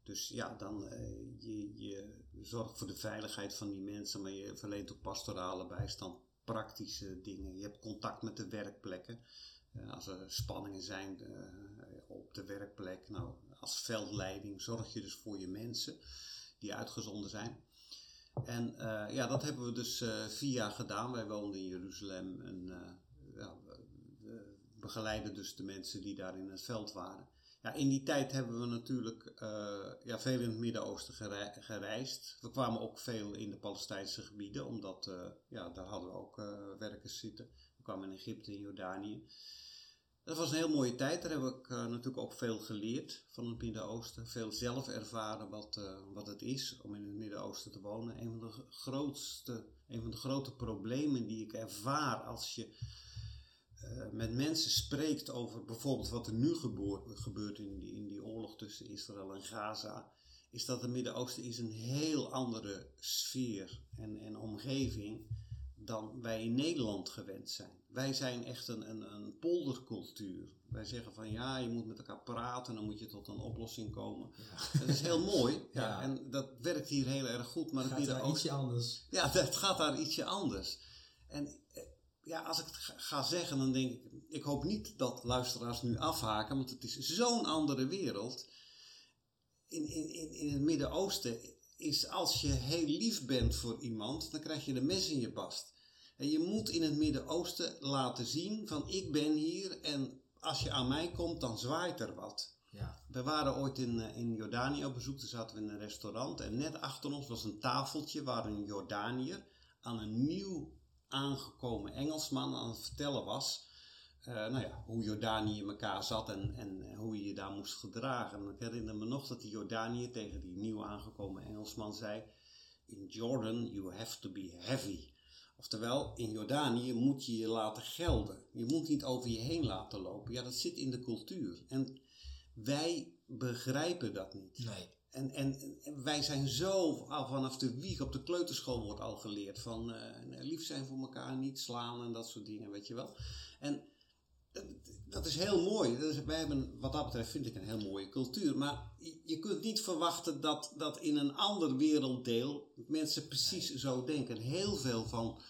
Dus ja, dan uh, je, je zorgt voor de veiligheid van die mensen, maar je verleent ook pastorale bijstand, praktische dingen. Je hebt contact met de werkplekken. Uh, als er spanningen zijn uh, op de werkplek, nou, als veldleiding zorg je dus voor je mensen die uitgezonden zijn. En ja, dat hebben we dus vier jaar gedaan. Wij woonden in Jeruzalem en we begeleiden dus de mensen die daar in het veld waren. Ja, in die tijd hebben we natuurlijk uh, ja, veel in het Midden-Oosten gereisd. We kwamen ook veel in de Palestijnse gebieden, omdat uh, ja, daar hadden we ook uh, werkers zitten. We kwamen in Egypte, in Jordanië. Dat was een heel mooie tijd. Daar heb ik natuurlijk ook veel geleerd van het Midden-Oosten. Veel zelf ervaren wat, wat het is om in het Midden-Oosten te wonen. Een van de grootste, een van de grote problemen die ik ervaar als je uh, met mensen spreekt over bijvoorbeeld wat er nu gebeurt in die, in die oorlog tussen Israël en Gaza, is dat het Midden-Oosten is een heel andere sfeer en, en omgeving dan wij in Nederland gewend zijn. Wij zijn echt een, een, een poldercultuur. Wij zeggen van ja, je moet met elkaar praten, dan moet je tot een oplossing komen. Ja. Dat is heel mooi ja, [LAUGHS] ja. en dat werkt hier heel erg goed. Maar het gaat daar ietsje anders. Ja, het gaat daar ietsje anders. En eh, ja, als ik het ga zeggen, dan denk ik, ik hoop niet dat luisteraars nu afhaken, want het is zo'n andere wereld. In, in, in het Midden-Oosten is als je heel lief bent voor iemand, dan krijg je de mes in je bast. En je moet in het Midden-Oosten laten zien van ik ben hier en als je aan mij komt, dan zwaait er wat. Ja. We waren ooit in, eh, in Jordanië op bezoek, toen zaten we in een restaurant en net achter ons was een tafeltje waar een Jordaniër aan een nieuw aangekomen Engelsman aan het vertellen was. Uh, nou ja, hoe Jordanië in elkaar zat en, en hoe je je daar moest gedragen. En ik herinner me nog dat die Jordanië tegen die nieuw aangekomen Engelsman zei: In Jordan you have to be heavy. Oftewel, in Jordanië moet je je laten gelden. Je moet niet over je heen laten lopen. Ja, dat zit in de cultuur. En wij begrijpen dat niet. Nee. En, en, wij zijn zo, al vanaf de wieg op de kleuterschool wordt al geleerd van uh, lief zijn voor elkaar, niet slaan en dat soort dingen, weet je wel. En dat, dat is heel mooi. Dus wij hebben, wat dat betreft, vind ik een heel mooie cultuur. Maar je kunt niet verwachten dat, dat in een ander werelddeel mensen precies zo denken. Heel veel van,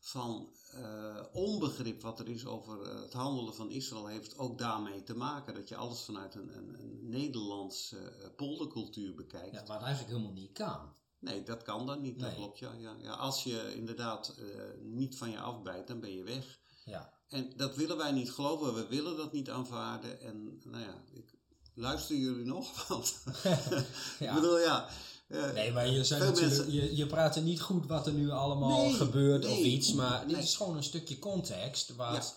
van uh, onbegrip wat er is over eh, het handelen van Israël heeft ook daarmee te maken. Dat je alles vanuit een, een, een Nederlandse uh, poldercultuur bekijkt. Ja, waar eigenlijk helemaal niet kan. Nee, dat kan dan niet. Dat klopt, ja, ja, ja. Als je inderdaad uh, niet van je afbijt, dan ben je weg. Ja. En dat willen wij niet geloven. We willen dat niet aanvaarden. En nou ja, ik, luister jullie nog? [LAUGHS] Want [LAUGHS] ja. ik bedoel, ja nee, maar je, zijn mensen... je, je praat er niet goed wat er nu allemaal gebeurt of iets. Maar dit is gewoon een stukje context. Wat,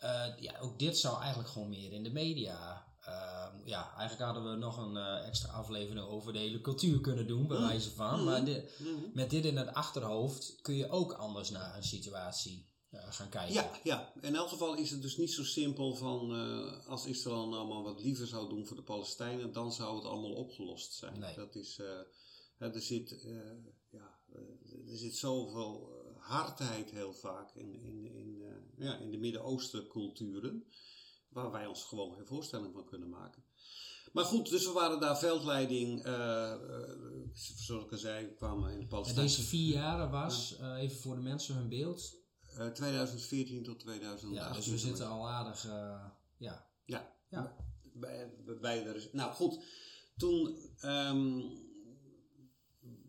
ja. Uh, ja, ook dit zou eigenlijk gewoon meer in de media. Uh, ja, eigenlijk hadden we nog een uh, extra aflevering over de hele cultuur kunnen doen, bij mm. wijze van. Maar mm. dit, mm. met dit in het achterhoofd kun je ook anders naar een situatie gaan kijken. Ja, ja, in elk geval is het dus niet zo simpel van uh, als Israël nou maar wat liever zou doen voor de Palestijnen, dan zou het allemaal opgelost zijn. Nee. Dat is, uh, er, zit, uh, ja, er zit zoveel hardheid heel vaak in, in, in, ja, in de Midden-Oosten culturen, waar wij ons gewoon geen voorstelling van kunnen maken. Maar goed, dus we waren daar veldleiding, zoals ik al zei, kwamen in de Palestijnen. Deze vier jaren was, even voor de mensen hun beeld, 2014 tot 2018. Ja, dus we zitten al aardig, ja. Ja, ja. Bij, bij de, nou goed, toen, um,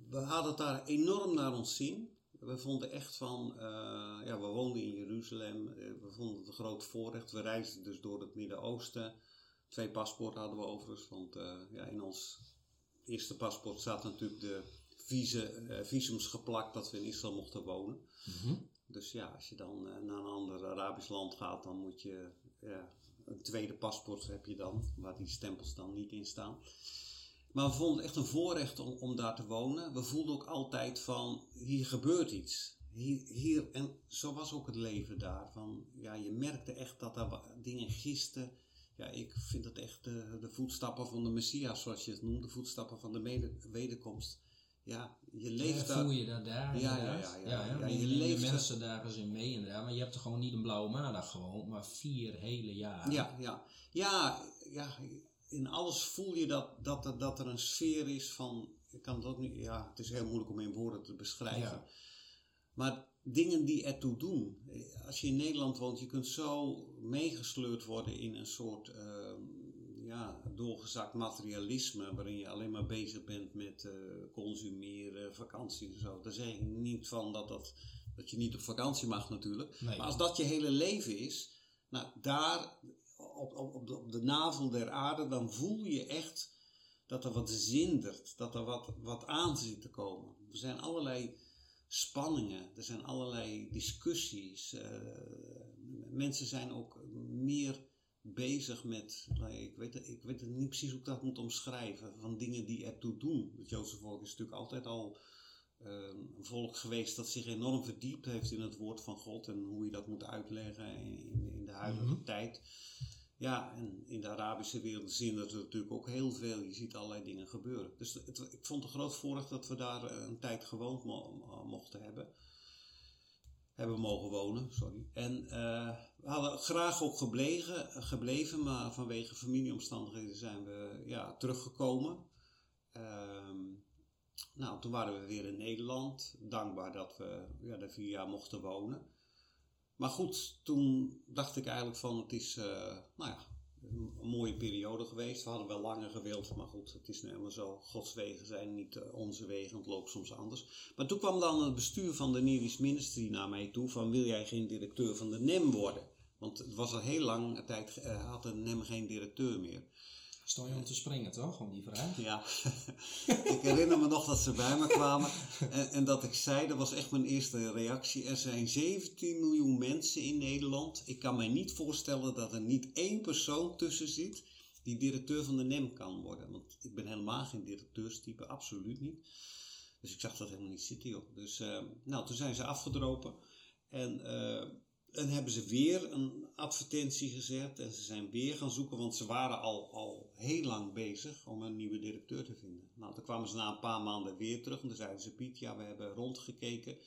we hadden het daar enorm naar ons zien. We vonden echt van, uh, ja, we woonden in Jeruzalem, eh, we vonden het een groot voorrecht. We reisden dus door het Midden-Oosten. Twee paspoorten hadden we overigens, want uh, ja, in ons eerste paspoort staat natuurlijk de vise, visums geplakt dat we in Israël mochten wonen. Mm -hmm. Dus ja, als je dan naar een ander Arabisch land gaat, dan moet je ja, een tweede paspoort heb je dan, waar die stempels dan niet in staan. Maar we vonden het echt een voorrecht om, om daar te wonen. We voelden ook altijd van, hier gebeurt iets. Hier, hier, en zo was ook het leven daar. Van, ja, je merkte echt dat er dingen gisten. Ja, ik vind het echt de, de voetstappen van de Messias, zoals je het noemt. De voetstappen van de wederkomst ja, je leeft ja, daar. voel je dat daar? Ja, ja, ja, ja. Je leeft de mensen daar eens in mee inderdaad. Maar je hebt er gewoon niet een blauwe maandag gewoond, maar vier hele jaren. Ja, ja. Ja, ja, in alles voel je dat, dat, er, dat er een sfeer is van. Ik kan het ook niet. Ja, het is heel moeilijk om in woorden te beschrijven. Ja. Maar dingen die ertoe doen. Als je in Nederland woont, je kunt zo meegesleurd worden in een soort ehm, ja, doorgezakt materialisme. Waarin je alleen maar bezig bent met eh, consumeren, vakantie en zo. Daar zeg ik niet van dat, dat, dat je niet op vakantie mag natuurlijk. Nee. Maar als dat je hele leven is, nou daar op, op, op, de, op de navel der aarde, dan voel je echt dat er wat zindert, dat er wat, wat aan zit te komen. Er zijn allerlei spanningen, er zijn allerlei discussies. eh, mensen zijn ook meer bezig met, nou, ik, weet, het- ik weet niet precies hoe ik dat moet omschrijven, van dingen die ertoe doen. Het Joodse volk is natuurlijk altijd al eh, een volk geweest dat zich enorm verdiept heeft in het woord van God en hoe je dat moet uitleggen in, in de huidige Mhm. tijd. Ja, en in de Arabische wereld zindert er natuurlijk ook heel veel. Je ziet allerlei dingen gebeuren. Dus het, ik vond het groot voordeel dat we daar eh, een tijd gewoond mo- mo- mochten hebben. Hebben mogen wonen, sorry. En eh, we hadden graag ook gebleven, gebleven, maar vanwege familieomstandigheden zijn we ja, teruggekomen. Ehm, nou, toen waren we weer in Nederland. Dankbaar dat we ja, daar vier jaar mochten wonen. Maar goed, toen dacht ik eigenlijk van het is, eh, nou ja, een, mooie periode geweest. We hadden wel langer gewild, maar goed, het is nu helemaal zo. Gods wegen zijn niet eh, onze wegen, het loopt soms anders. Maar toen kwam dan het bestuur van de Neris Ministry naar mij toe van wil jij geen directeur van de NEM worden? Want het was al heel lang tijd, eh, had de NEM geen directeur meer. Stond je om te springen toch, om die vraag? Ja, [LAUGHS] ik herinner me nog dat ze bij me kwamen en, en dat ik zei, dat was echt mijn eerste reactie. Er zijn 17 miljoen mensen in Nederland. Ik kan mij niet voorstellen dat er niet één persoon tussen zit die directeur van de NEM kan worden. Want ik ben helemaal geen directeurstype, absoluut niet. Dus ik zag dat helemaal niet zitten, joh. Dus, eh, nou, toen zijn ze afgedropen. En, eh, en hebben ze weer een advertentie gezet. En ze zijn weer gaan zoeken, want ze waren al, al heel lang bezig om een nieuwe directeur te vinden. Nou, toen kwamen ze na een paar maanden weer terug. En toen zeiden ze, Piet, ja, we hebben rondgekeken.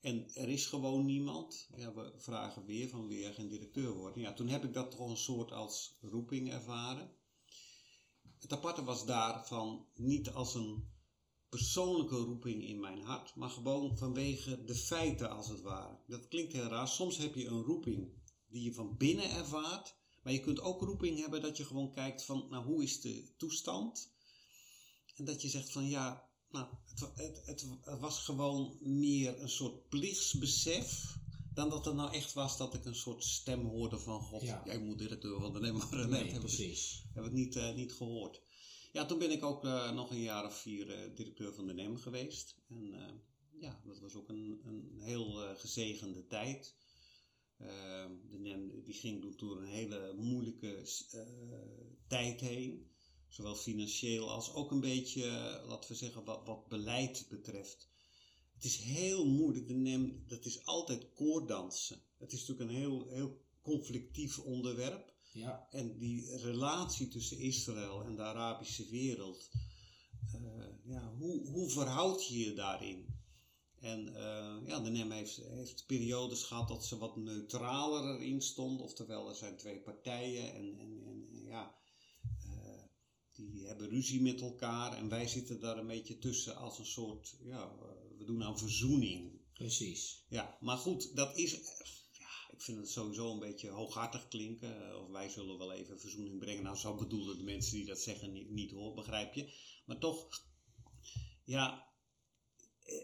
En er is gewoon niemand. Ja, we vragen weer van jij geen directeur worden? Ja, toen heb ik dat toch een soort als roeping ervaren. Het aparte was daarvan niet als een persoonlijke roeping in mijn hart, maar gewoon vanwege de feiten als het ware. Dat klinkt heel raar. Soms heb je een roeping die je van binnen ervaart, maar je kunt ook roeping hebben dat je gewoon kijkt van, nou, hoe is de toestand? En dat je zegt van, ja, nou, het, het, het, was gewoon meer een soort plichtsbesef, dan dat het nou echt was dat ik een soort stem hoorde van, God, Ja. jij moet directeur van de worden. Nee, precies. heb ik niet, eh, niet gehoord. Ja, toen ben ik ook eh, nog een jaar of vier eh, directeur van de NEM geweest. En eh, ja, dat was ook een, een heel gezegende tijd. Eh, de NEM die ging door een hele moeilijke tijd heen. Zowel financieel als ook een beetje, laten we zeggen, wat, wat beleid betreft. Het is heel moeilijk. De NEM, dat is altijd koordansen. Het is natuurlijk een heel, heel conflictief onderwerp. Ja, En die relatie tussen Israël en de Arabische wereld, eh, ja, hoe, hoe verhoud je je daarin? En eh, ja, de NEM heeft, heeft periodes gehad dat ze wat neutraler erin stond. Oftewel, er zijn twee partijen en, en, en ja, eh, die hebben ruzie met elkaar. En wij zitten daar een beetje tussen als een soort, ja, we doen aan verzoening. precies. Ja, maar goed, dat is. Ik vind het sowieso een beetje hooghartig klinken. eh, Of wij zullen wel even verzoening brengen. Nou, zo bedoelen de mensen die dat zeggen niet, niet hoor, begrijp je. Maar toch, ja,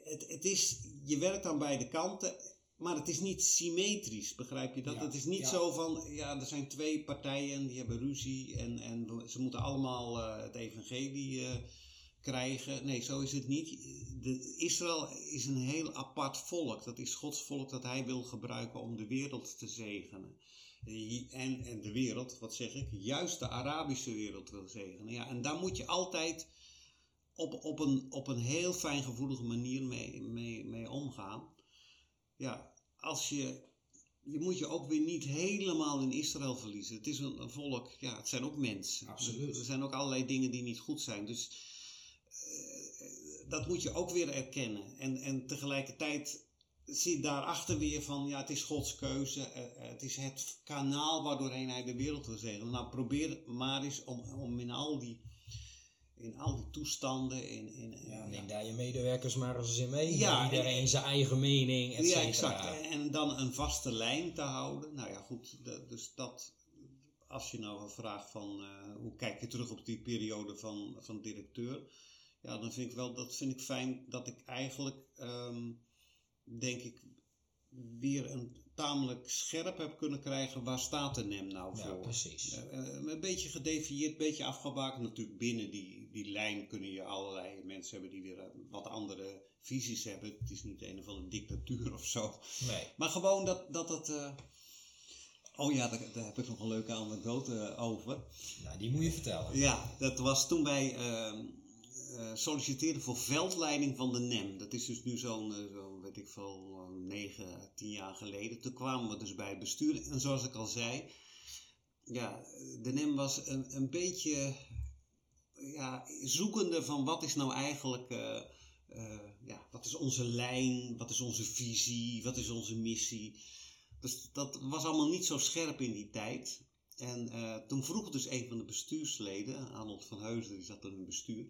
het, het is. Je werkt aan beide kanten. Maar het is niet symmetrisch, begrijp je dat? Ja, het is niet ja. zo van, ja, er zijn twee partijen die hebben ruzie en, en ze moeten allemaal eh, het evangelie eh, krijgen. Nee, zo is het niet. De, Israël is een heel apart volk. Dat is Gods volk dat hij wil gebruiken om de wereld te zegenen. En, en de wereld, wat zeg ik? Juist de Arabische wereld wil zegenen. Ja, en daar moet je altijd op, op, een, op een heel fijngevoelige manier mee, mee, mee omgaan. Ja, als je je moet je ook weer niet helemaal in Israël verliezen. Het is een, een volk, ja, het zijn ook mensen. Absoluut. Er zijn ook allerlei dingen die niet goed zijn. Dus dat moet je ook weer erkennen. En, en tegelijkertijd zit daarachter weer van, ja, het is Gods keuze. eh, het is het kanaal waardoorheen hij de wereld wil zegenen. Nou, probeer maar eens om, om in al die, in al die toestanden, in, in, Ja, neem daar je medewerkers maar eens in mee. Ja, iedereen en- zijn eigen mening, et ja, exact. En, dan een vaste lijn te houden. Nou ja, goed. de- dus dat, als je nou vraagt van eh, hoe kijk je terug op die periode van, van directeur. Ja, dan vind ik wel, dat vind ik fijn dat ik eigenlijk, ehm, denk ik, weer een tamelijk scherp heb kunnen krijgen. Waar staat de NEM nou Ja, voor? precies. Eh, eh, een beetje gedefieerd, een beetje afgebakend. Natuurlijk binnen die, die lijn kunnen je allerlei mensen hebben die weer eh, wat andere visies hebben. Het is niet een of andere dictatuur of zo. Nee. Maar gewoon dat, dat het... eh, Oh ja, daar, daar heb ik nog een leuke anekdote over. Nou, die moet je vertellen. Ja, dat was toen wij ehm, eh, solliciteerden voor veldleiding van de NEM. Dat is dus nu zo'n, eh, zo, weet ik veel, eh, negen, tien jaar geleden. Toen kwamen we dus bij het bestuur. En zoals ik al zei, ja, de NEM was een, een beetje ja, zoekende van wat is nou eigenlijk, eh, eh, ja, wat is onze lijn, wat is onze visie, wat is onze missie. Dus dat was allemaal niet zo scherp in die tijd. En toen vroeg dus een van de bestuursleden, Arnold van Heusden, die zat in het bestuur.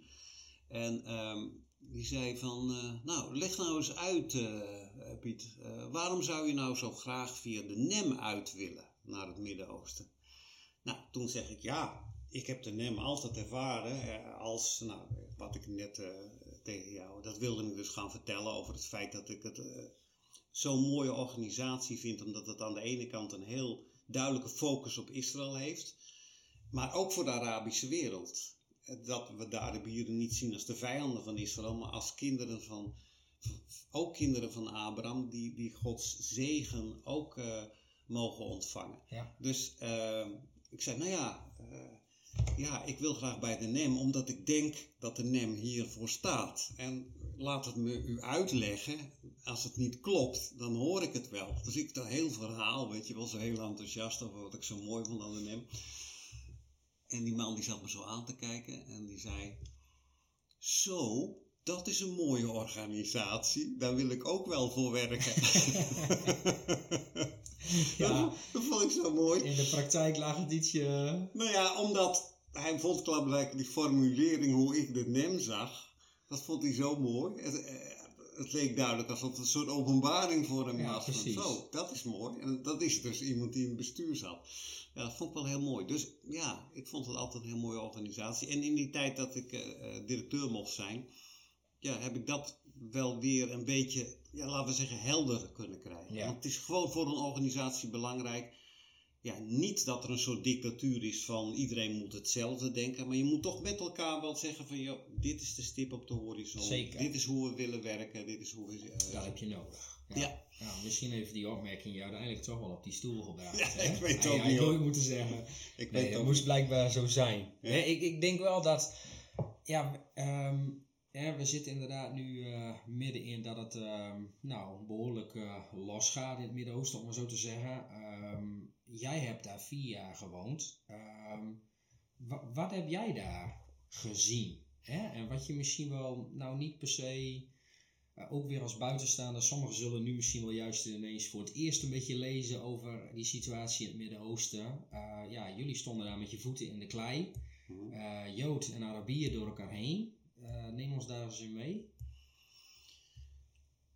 En ehm, die zei van, eh, nou leg nou eens uit eh, Piet, waarom zou je nou zo graag via de NEM uit willen naar het Midden-Oosten? Nou, toen zeg ik ja, ik heb de NEM altijd ervaren als, nou, wat ik net tegen jou, dat wilde ik dus gaan vertellen over het feit dat ik het zo'n mooie organisatie vind, omdat het aan de ene kant een heel duidelijke focus op Israël heeft, maar ook voor de Arabische wereld. Dat we de Arabieren niet zien als de vijanden van Israël, maar als kinderen van, ook kinderen van Abraham, die, die Gods zegen ook eh, mogen ontvangen. Ja. Dus eh, ik zei, nou ja, eh, ja, ik wil graag bij de NEM, omdat ik denk dat de NEM hiervoor staat. En laat het me u uitleggen. Als het niet klopt, dan hoor ik het wel. Dus ik dat heel verhaal, weet je wel, zo heel enthousiast over wat ik zo mooi vond aan de NEM. En die man die zat me zo aan te kijken en die zei, zo, dat is een mooie organisatie. Daar wil ik ook wel voor werken. [LAUGHS] Ja. [LAUGHS] dat, vond ik zo mooi. In de praktijk lag het ietsje... Nou ja, omdat hij vond klaarblijkelijk die formulering hoe ik de NEM zag, dat vond hij zo mooi. Het, leek duidelijk alsof het een soort openbaring voor hem Ja, was. Precies. Zo, dat is mooi. En dat is dus iemand die in bestuur zat. Ja, dat vond ik wel heel mooi. Dus ja, ik vond het altijd een heel mooie organisatie. En in die tijd dat ik eh, eh, directeur mocht zijn, ja, heb ik dat wel weer een beetje, ja, laten we zeggen, helder kunnen krijgen. Ja. Want het is gewoon voor een organisatie belangrijk ja, niet dat er een soort dictatuur is van iedereen moet hetzelfde denken, maar je moet toch met elkaar wel zeggen van, joh, dit is de stip op de horizon. Zeker. Dit is hoe we willen werken, dit is hoe we... eh, Dat heb je nodig. Ja. Nou, misschien heeft die opmerking je uiteindelijk toch wel op die stoel gebracht. Ja, hè? ik weet het ook niet, nooit moeten zeggen. ik Nee, weet ook moest blijkbaar zo zijn. Ja. Hè, ik, ik denk wel dat, ja, ehm, we zitten inderdaad nu eh, midden in dat het ehm, nou, behoorlijk eh, losgaat in het Midden-Oosten, om maar zo te zeggen. Ehm, jij hebt daar vier jaar gewoond. Ehm, wa- wat heb jij daar gezien? Hè? En wat je misschien wel, nou niet per se, eh, ook weer als buitenstaander, sommigen zullen nu misschien wel juist ineens voor het eerst een beetje lezen over die situatie in het Midden-Oosten. Eh, ja, jullie stonden daar met je voeten in de klei, Mhm. Eh, Jood en Arabier door elkaar heen. Neem ons daar eens in mee.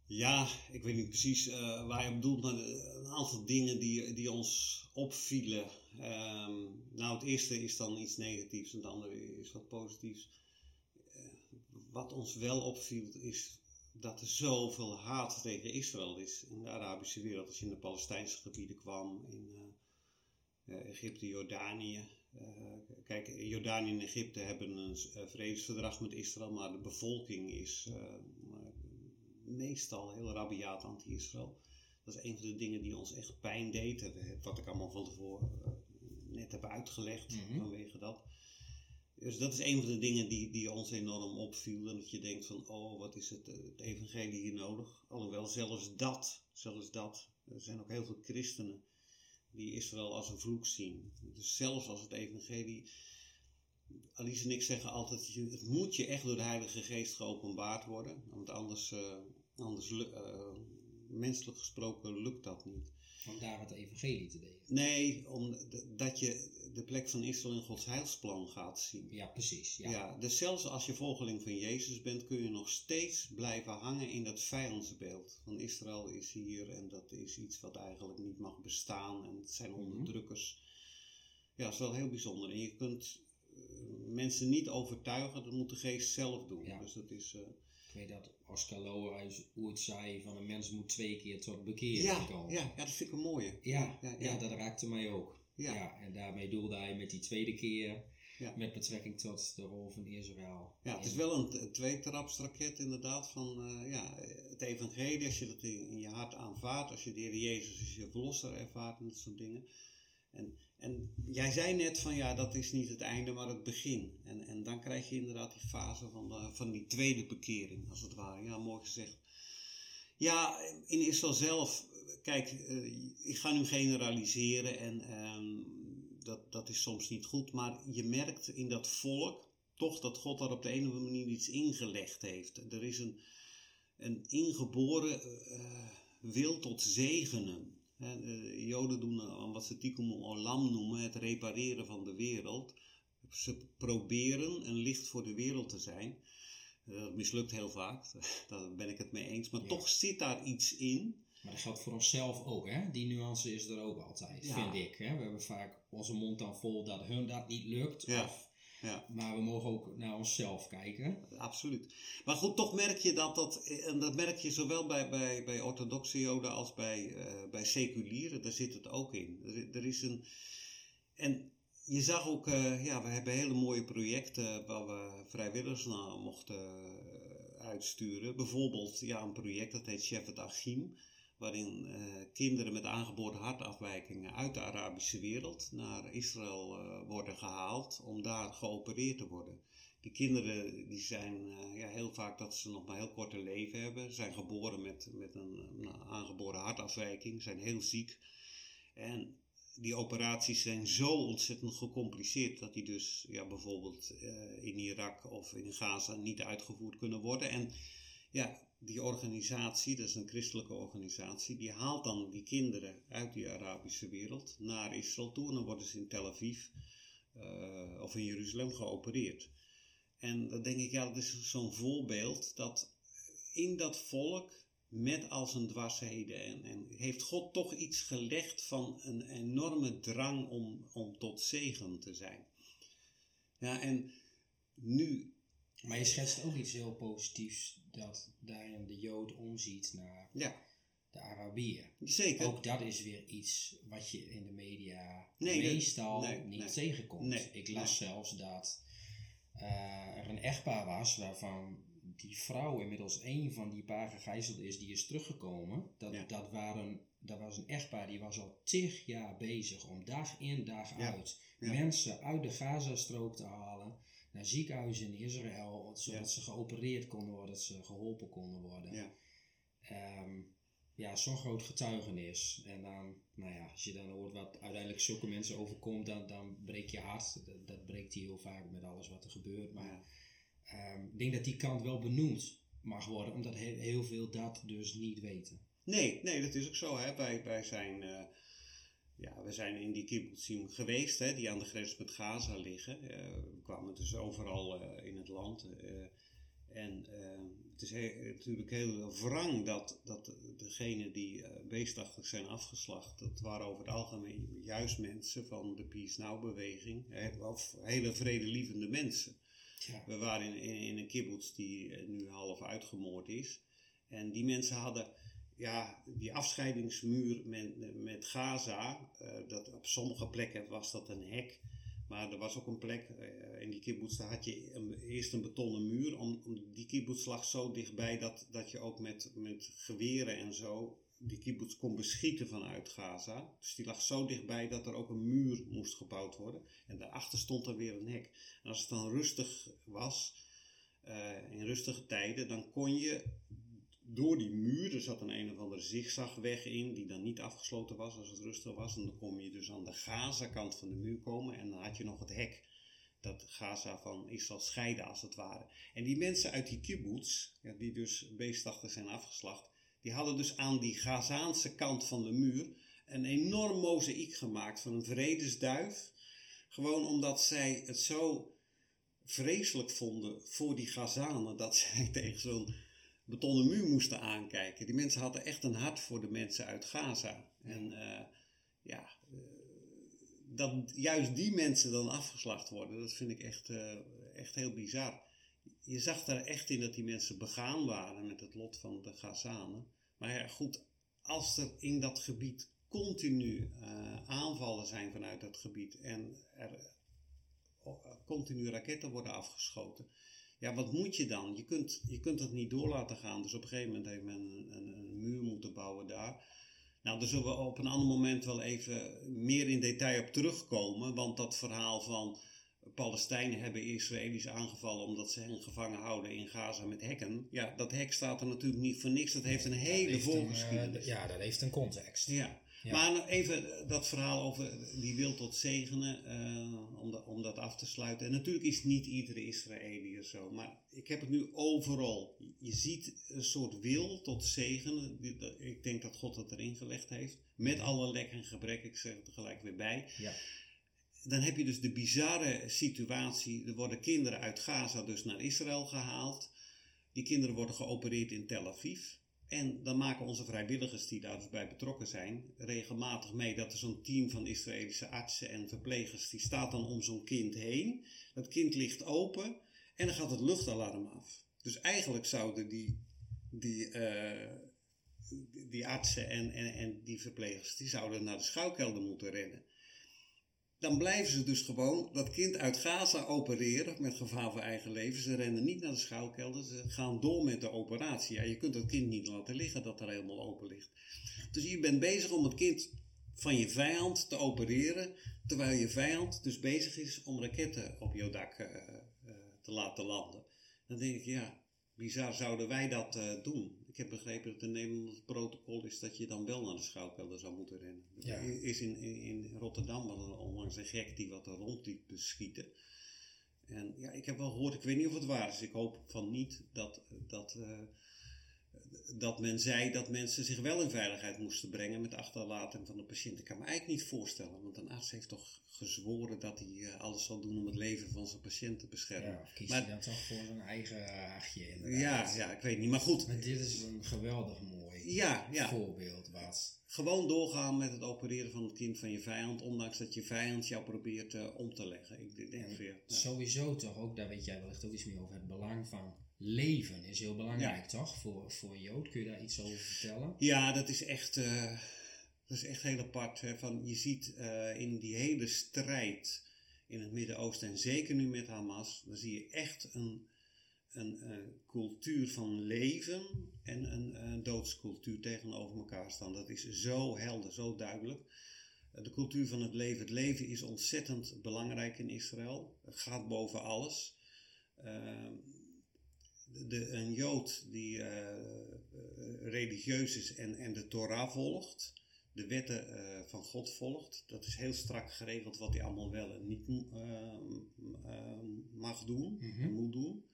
Ja, ik weet niet precies eh, waar je op bedoelt, maar een aantal dingen die, die ons opvielen. Ehm, nou, het eerste is dan iets negatiefs en het andere is wat positiefs. Eh, wat ons wel opviel is dat er zoveel haat tegen Israël is in de Arabische wereld. Als je in de Palestijnse gebieden kwam, in eh, Egypte, Jordanië. Kijk, Jordanië en Egypte hebben een vredesverdrag met Israël, maar de bevolking is meestal heel rabiaat anti-Israël. Dat is een van de dingen die ons echt pijn deed. eh, Wat ik allemaal van tevoren eh, net heb uitgelegd Mhm. vanwege dat. Dus dat is een van de dingen die, die ons enorm opviel. En dat je denkt van, oh, wat is het, eh, het evangelie hier nodig? Alhoewel zelfs dat, zelfs dat, er zijn ook heel veel christenen die Israël als een vloek zien. Dus zelfs als het evangelie Alice en ik zeggen altijd, het moet je echt door de Heilige Geest geopenbaard worden. Want anders, anders eh, menselijk gesproken lukt dat niet. Om daar het evangelie te delen. Nee, omdat je de plek van Israël in Gods heilsplan gaat zien. Ja, precies. Ja. Ja. dus zelfs als je volgeling van Jezus bent, kun je nog steeds blijven hangen in dat vijandsbeeld. Van Israël is hier en dat is iets wat eigenlijk niet mag bestaan en het zijn Mhm. onderdrukkers. Ja, dat is wel heel bijzonder. En je kunt eh, mensen niet overtuigen, dat moet de geest zelf doen. Ja. Dus dat is. eh, weet dat Oscar Lohuis ooit zei van een mens moet twee keer tot bekering ja, komen. ja, ja, dat vind ik een mooie. Ja, Ja, dat raakte mij ook. Ja. En daarmee doelde hij met die tweede keer met betrekking tot de rol van Israël. Ja, het is wel een, een tweetrapsraket inderdaad van eh, ja, het evangelie, als je dat in, in je hart aanvaardt, als je de Heer Jezus als je verlosser ervaart en dat soort dingen. En, en jij zei net van ja, dat is niet het einde, maar het begin. En, en dan krijg je inderdaad die fase van, de, van die tweede bekering, als het ware. Ja, mooi gezegd. Ja, in Israël zelf, kijk, eh, ik ga nu generaliseren en ehm, dat, dat is soms niet goed, maar je merkt in dat volk toch dat God daar op de een of andere manier iets ingelegd heeft. Er is een, een ingeboren eh, wil tot zegenen. Joden doen aan wat ze tikkun olam noemen, het repareren van de wereld. Ze proberen een licht voor de wereld te zijn. Dat mislukt heel vaak, [LAUGHS] daar ben ik het mee eens. Maar Ja. toch zit daar iets in. Maar dat geldt voor onszelf ook, hè? Die nuance is er ook altijd, Ja. vind ik. Hè? We hebben vaak onze mond dan vol dat hun dat niet lukt. Ja. Of, Ja. maar we mogen ook naar onszelf kijken. Absoluut. Maar goed, toch merk je dat dat, en dat merk je zowel bij, bij, bij orthodoxe joden als bij, eh, bij seculieren, daar zit het ook in. Er, is een, en je zag ook, eh, ja, we hebben hele mooie projecten waar we vrijwilligers naar mochten eh, uitsturen. Bijvoorbeeld, ja, een project dat heet Chef het Achim, waarin eh, kinderen met aangeboren hartafwijkingen uit de Arabische wereld naar Israël eh, worden gehaald om daar geopereerd te worden. Die kinderen die zijn eh, ja, heel vaak dat ze nog maar heel korte leven hebben. Zijn geboren met, met een, een aangeboren hartafwijking, zijn heel ziek. En die operaties zijn zo ontzettend gecompliceerd dat die dus ja, bijvoorbeeld in Irak of in Gaza niet uitgevoerd kunnen worden. En ja, die organisatie, dat is een christelijke organisatie, die haalt dan die kinderen uit die Arabische wereld naar Israël toe en dan worden ze in Tel Aviv eh, of in Jeruzalem geopereerd. En dan denk ik, ja, dat is zo'n voorbeeld dat in dat volk met al zijn dwarsheden en, en heeft God toch iets gelegd van een enorme drang om, om tot zegen te zijn. Ja, en nu, Maar je schetst ook iets heel positiefs, dat daarin de Jood omziet naar ja, de Arabier. zeker. Ook dat is weer iets wat je in de media Nee, meestal nee, niet nee. tegenkomt. Ik las zelfs dat eh, er een echtpaar was waarvan die vrouw inmiddels één van die paar gegijzeld is die is teruggekomen. Dat, Ja. dat, waren, dat was een echtpaar die was al tig jaar bezig om dag in dag uit ja. mensen uit de Gazastrook te halen naar ziekenhuizen in Israël, zodat Ja. ze geopereerd konden worden, dat ze geholpen konden worden. Ja. Ehm, ja, zo'n groot getuigenis. En dan, nou ja, als je dan hoort wat uiteindelijk zulke mensen overkomt, dan, dan breekt je hart. Dat, dat breekt hij heel vaak met alles wat er gebeurt. Maar Ja. ehm, ik denk dat die kant wel benoemd mag worden, omdat he- heel veel dat dus niet weten. Nee, nee, dat is ook zo. Hè. Wij, wij, zijn, eh, ja, we zijn in die kibbutzim geweest, hè, die aan de grens met Gaza liggen. Eh, we kwamen dus overal eh, in het land. eh, en het is he- natuurlijk heel wrang dat, dat degenen die beestachtig zijn afgeslacht, dat waren over het algemeen juist mensen van de Peace Now beweging, hè, of hele vredelievende mensen. Ja. We waren in, in, in een kibbutz die nu half uitgemoord is. En die mensen hadden ja, die afscheidingsmuur met, met Gaza. eh, dat, op sommige plekken was dat een hek. Maar er was ook een plek eh, in die kibbutz, daar had je eerst een betonnen muur. Om, om, die kibbutz lag zo dichtbij dat, dat je ook met, met geweren en zo die kibbutz kon beschieten vanuit Gaza. Dus die lag zo dichtbij dat er ook een muur moest gebouwd worden. En daarachter stond er weer een hek. En als het dan rustig was, eh, in rustige tijden, dan kon je door die muur, er zat een een of andere zigzagweg in, die dan niet afgesloten was als het rustig was. En dan kon je dus aan de Gaza-kant van de muur komen en dan had je nog het hek dat Gaza van Israël scheiden als het ware. En die mensen uit die kibbutz, ja, die dus beestachtig zijn afgeslacht, die hadden dus aan die Gazaanse kant van de muur een enorm mozaïek gemaakt van een vredesduif. Gewoon omdat zij het zo vreselijk vonden voor die Gazanen dat [LAUGHS] zij tegen zo'n betonnen muur moesten aankijken. Die mensen hadden echt een hart voor de mensen uit Gaza. En uh, ja, uh, dat juist die mensen dan afgeslacht worden, dat vind ik echt, uh, echt heel bizar. Je zag daar echt in dat die mensen begaan waren met het lot van de Gazanen. Maar ja, goed, als er in dat gebied continu aanvallen zijn vanuit dat gebied en er continu raketten worden afgeschoten. Ja, wat moet je dan? Je kunt, je kunt dat niet door laten gaan. Dus op een gegeven moment heeft men een, een, een muur moeten bouwen daar. Nou, daar zullen we op een ander moment wel even meer in detail op terugkomen. Want dat verhaal van Palestijnen hebben Israëli's aangevallen omdat ze hen gevangen houden in Gaza met hekken. Ja, dat hek staat er natuurlijk niet voor niks. Dat heeft een hele voorgeschiedenis. Uh, ja, dat heeft een context. Ja. Maar even dat verhaal over die wil tot zegenen, uh, om, dat, om dat af te sluiten. En natuurlijk is niet iedere Israëliër zo, maar ik heb het nu overal. Je ziet een soort wil tot zegenen. Ik denk dat God het erin gelegd heeft. Met alle lek en gebrek, ik zeg het tegelijk weer bij. Ja. Dan heb je dus de bizarre situatie. Er worden kinderen uit Gaza dus naar Israël gehaald. Die kinderen worden geopereerd in Tel Aviv. En dan maken onze vrijwilligers die daar dus betrokken zijn regelmatig mee dat er zo'n team van Israëlische artsen en verplegers die staat dan om zo'n kind heen. Dat kind ligt open en dan gaat het luchtalarm af. Dus eigenlijk zouden die, die, uh, die artsen en, en, en die verplegers die zouden naar de schouwkelder moeten rennen dan blijven ze dus gewoon dat kind uit Gaza opereren met gevaar voor eigen leven. Ze rennen niet naar de schuilkelder, ze gaan door met de operatie. Ja, je kunt dat kind niet laten liggen dat er helemaal open ligt. Dus je bent bezig om het kind van je vijand te opereren, terwijl je vijand dus bezig is om raketten op jouw dak uh, uh, te laten landen. Dan denk ik, ja, bizar zouden wij dat uh, doen. Ik heb begrepen dat het Nederlands protocol is dat je dan wel naar de schouwkelder zou moeten rennen. Ja. Is in, in, in Rotterdam onlangs een gek die wat er rond liet beschieten. En ja, ik heb wel gehoord, ik weet niet of het waar is, ik hoop van niet dat, dat, uh, dat men zei dat mensen zich wel in veiligheid moesten brengen met achterlating van de patiënt. Ik kan me eigenlijk niet voorstellen, want een arts heeft toch gezworen dat hij uh, alles zal doen om het leven van zijn patiënt te beschermen. Ja, kiest maar, hij dan toch voor zijn eigen inderdaad. Ja, ja, ik weet niet, maar goed. Maar dit is een geweldig mooi ja, ja. voorbeeld. Wat... Gewoon doorgaan met het opereren van het kind van je vijand, ondanks dat je vijand jou probeert uh, om te leggen. Ik denk weer. Sowieso toch ook, daar weet jij wellicht ook iets meer over, het belang van leven is heel belangrijk, toch? Voor, voor Jood. Kun je daar iets over vertellen? Ja, dat is echt, uh, dat is echt heel apart. Hè? Van, je ziet uh, in die hele strijd in het Midden-Oosten, en zeker nu met Hamas, dan zie je echt een, een, een cultuur van leven en een, een doodscultuur tegenover elkaar staan. Dat is zo helder, zo duidelijk. De cultuur van het leven. Het leven is ontzettend belangrijk in Israël. Het gaat boven alles. Uh, de, een Jood die uh, religieus is en, en de Torah volgt, de wetten uh, van God volgt, dat is heel strak geregeld wat hij allemaal wel en niet mag doen, mm -hmm. moet doen.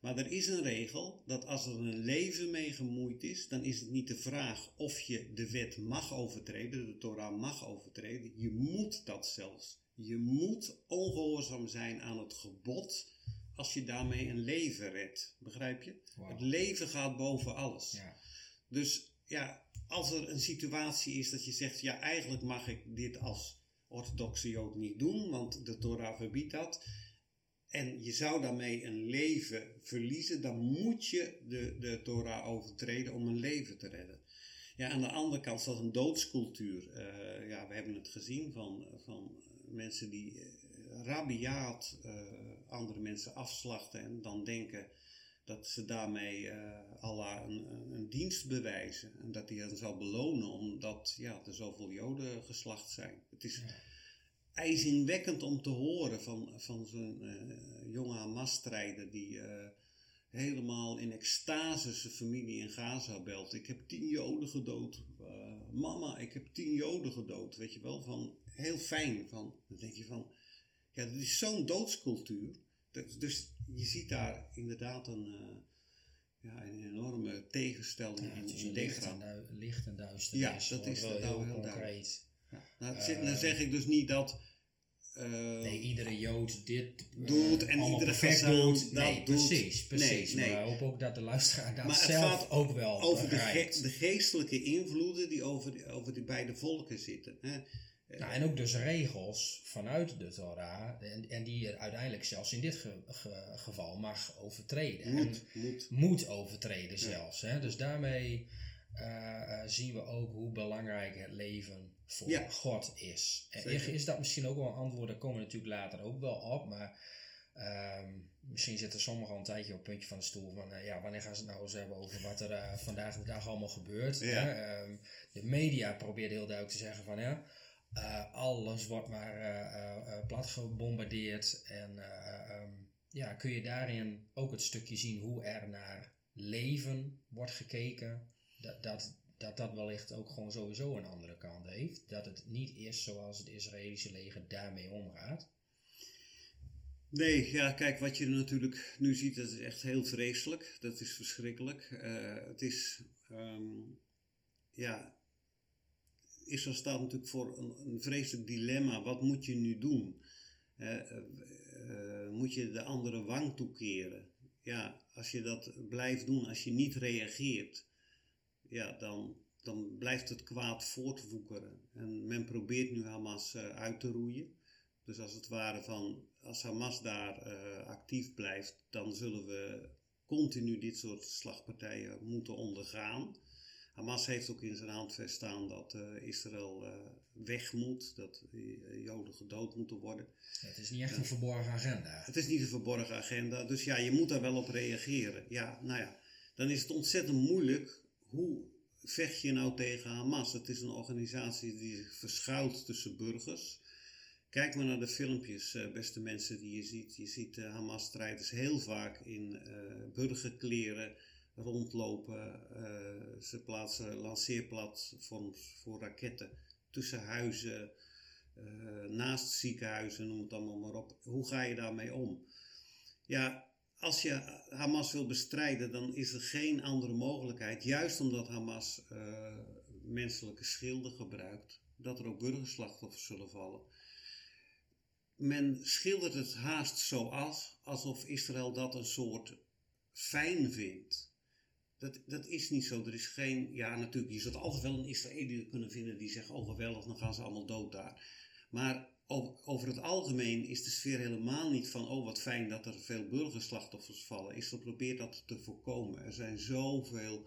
Maar er is een regel dat als er een leven mee gemoeid is, dan is het niet de vraag of je de wet mag overtreden, de Torah mag overtreden. Je moet dat zelfs. Je moet ongehoorzaam zijn aan het gebod als je daarmee een leven redt. Begrijp je? Het leven gaat boven alles. Ja. Dus ja, als er een situatie is dat je zegt, ja, eigenlijk mag ik dit als orthodoxe Jood niet doen, want de Torah verbiedt dat. En je zou daarmee een leven verliezen, dan moet je de, de Torah overtreden om een leven te redden. Ja, aan de andere kant is dat een doodscultuur. Uh, ja, we hebben het gezien van, van mensen die rabiaat uh, andere mensen afslachten en dan denken dat ze daarmee uh, Allah een, een, dienst bewijzen en dat hij hen zal belonen omdat ja, er zoveel Joden geslacht zijn. Het is ja. ijzingwekkend om te horen van, van zo'n uh, jonge Hamas-strijder die helemaal in extase zijn familie in Gaza belt. Ik heb tien Joden gedood. mama, ik heb tien Joden gedood. Weet je wel, van heel fijn. Van, dan denk je van Ja, dat is zo'n doodscultuur. Dat, dus je ziet daar inderdaad een, uh, ja, een enorme tegenstelling ja, in, licht en, licht en duisternis. Ja, dat is wel heel, heel. Ja. Nou, dan zeg ik dus niet dat uh, nee, iedere Jood dit doet en iedere perfect doet. Nee, precies, precies. Nee, nee. Maar ik hoop ook dat de luisteraar dat maar zelf ook wel over de, ge de, geestelijke invloeden die over, die, over die beide volken zitten. Hè. Nou, en ook dus regels vanuit de Torah, en, en die je uiteindelijk zelfs in dit ge, ge, geval mag overtreden. Moet, moet. moet overtreden zelfs. Hè? Dus daarmee uh, zien we ook hoe belangrijk het leven voor ja. God is. En is dat misschien ook wel een antwoord, daar komen we natuurlijk later ook wel op, maar um, misschien zitten sommigen al een tijdje op het puntje van de stoel van, uh, ja, wanneer gaan ze het nou eens hebben over wat er uh, vandaag de dag allemaal gebeurt. Ja. Um, de media probeert heel duidelijk te zeggen van, ja, alles wordt maar plat gebombardeerd en um, ja, kun je daarin ook het stukje zien hoe er naar leven wordt gekeken, dat, dat dat dat wellicht ook gewoon sowieso een andere kant heeft. Dat het niet is zoals het Israëlische leger daarmee omgaat. Nee, ja, kijk, wat je natuurlijk nu ziet, dat is echt heel vreselijk. Dat is verschrikkelijk. Uh, het is, um, ja, Israël staat natuurlijk voor een, een vreselijk dilemma. Wat moet je nu doen? Uh, uh, moet je de andere wang toekeren? Ja, als je dat blijft doen, als je niet reageert, ja, dan, dan blijft het kwaad voortwoekeren. En men probeert nu Hamas uh, uit te roeien. Dus als het ware van, als Hamas daar actief blijft, dan zullen we continu dit soort slagpartijen moeten ondergaan. Hamas heeft ook in zijn handvest staan dat uh, Israël weg moet, dat Joden gedood moeten worden. het is niet echt een verborgen agenda. Het is niet een verborgen agenda, dus ja, je moet daar wel op reageren. Ja, nou ja, dan is het ontzettend moeilijk hoe vecht je nou tegen Hamas? Het is een organisatie die zich verschuilt tussen burgers. Kijk maar naar de filmpjes, eh, beste mensen, die je ziet. Je ziet Hamas-strijders heel vaak in uh, burgerkleren rondlopen. ze plaatsen lanceerplatforms voor raketten tussen huizen, naast ziekenhuizen, noem het allemaal maar op. Hoe ga je daarmee om? Ja, als je Hamas wil bestrijden, dan is er geen andere mogelijkheid. Juist omdat Hamas uh, menselijke schilden gebruikt, dat er ook burgerslachtoffers zullen vallen. Men schildert het haast zo af alsof Israël dat een soort fijn vindt. Dat, dat is niet zo. Er is geen. Ja, natuurlijk, je zult altijd wel een Israëliër kunnen vinden die zegt: Oh, geweldig, dan gaan ze allemaal dood daar. Maar over het algemeen is de sfeer helemaal niet van, oh wat fijn dat er veel burgerslachtoffers vallen. Israël probeert dat te voorkomen. Er zijn zoveel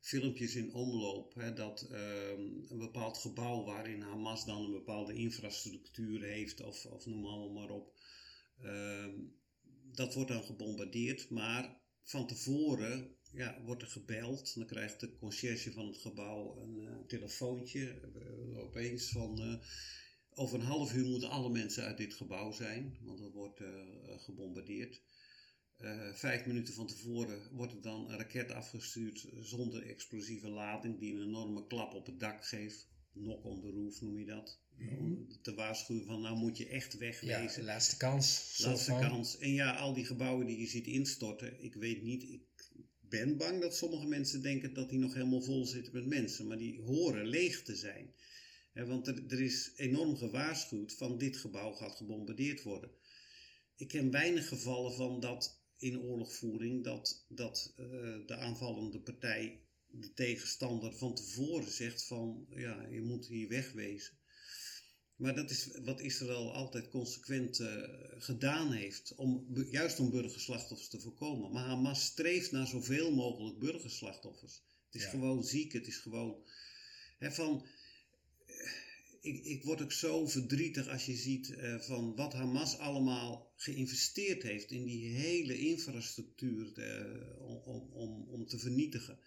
filmpjes in omloop hè, dat ehm, een bepaald gebouw waarin Hamas dan een bepaalde infrastructuur heeft, of, of noem allemaal maar op, ehm, dat wordt dan gebombardeerd. Maar van tevoren ja, wordt er gebeld. Dan krijgt de conciërge van het gebouw een uh, telefoontje uh, opeens van uh, over een half uur moeten alle mensen uit dit gebouw zijn, want er wordt gebombardeerd. Vijf minuten van tevoren wordt er dan een raket afgestuurd zonder explosieve lading, die een enorme klap op het dak geeft. Knock on the roof noem je dat. Mm Om te waarschuwen van nou moet je echt wegwezen. Ja, laatste kans. Laatste kans. En ja, al die gebouwen die je ziet instorten, ik weet niet, ik ben bang dat sommige mensen denken dat die nog helemaal vol zitten met mensen, maar die horen leeg te zijn want er, is enorm gewaarschuwd van dit gebouw gaat gebombardeerd worden. Ik ken weinig gevallen van dat in oorlogvoering dat, dat uh, de aanvallende partij, de tegenstander, van tevoren zegt van ja, je moet hier wegwezen. Maar dat is wat Israël altijd consequent uh, gedaan heeft, om, juist om burgerslachtoffers te voorkomen. Maar Hamas streeft naar zoveel mogelijk burgerslachtoffers. Het is gewoon ziek, het is gewoon. Hè, van, ik, ik word ook zo verdrietig als je ziet uh, van wat Hamas allemaal geïnvesteerd heeft in die hele infrastructuur om, om, om te vernietigen.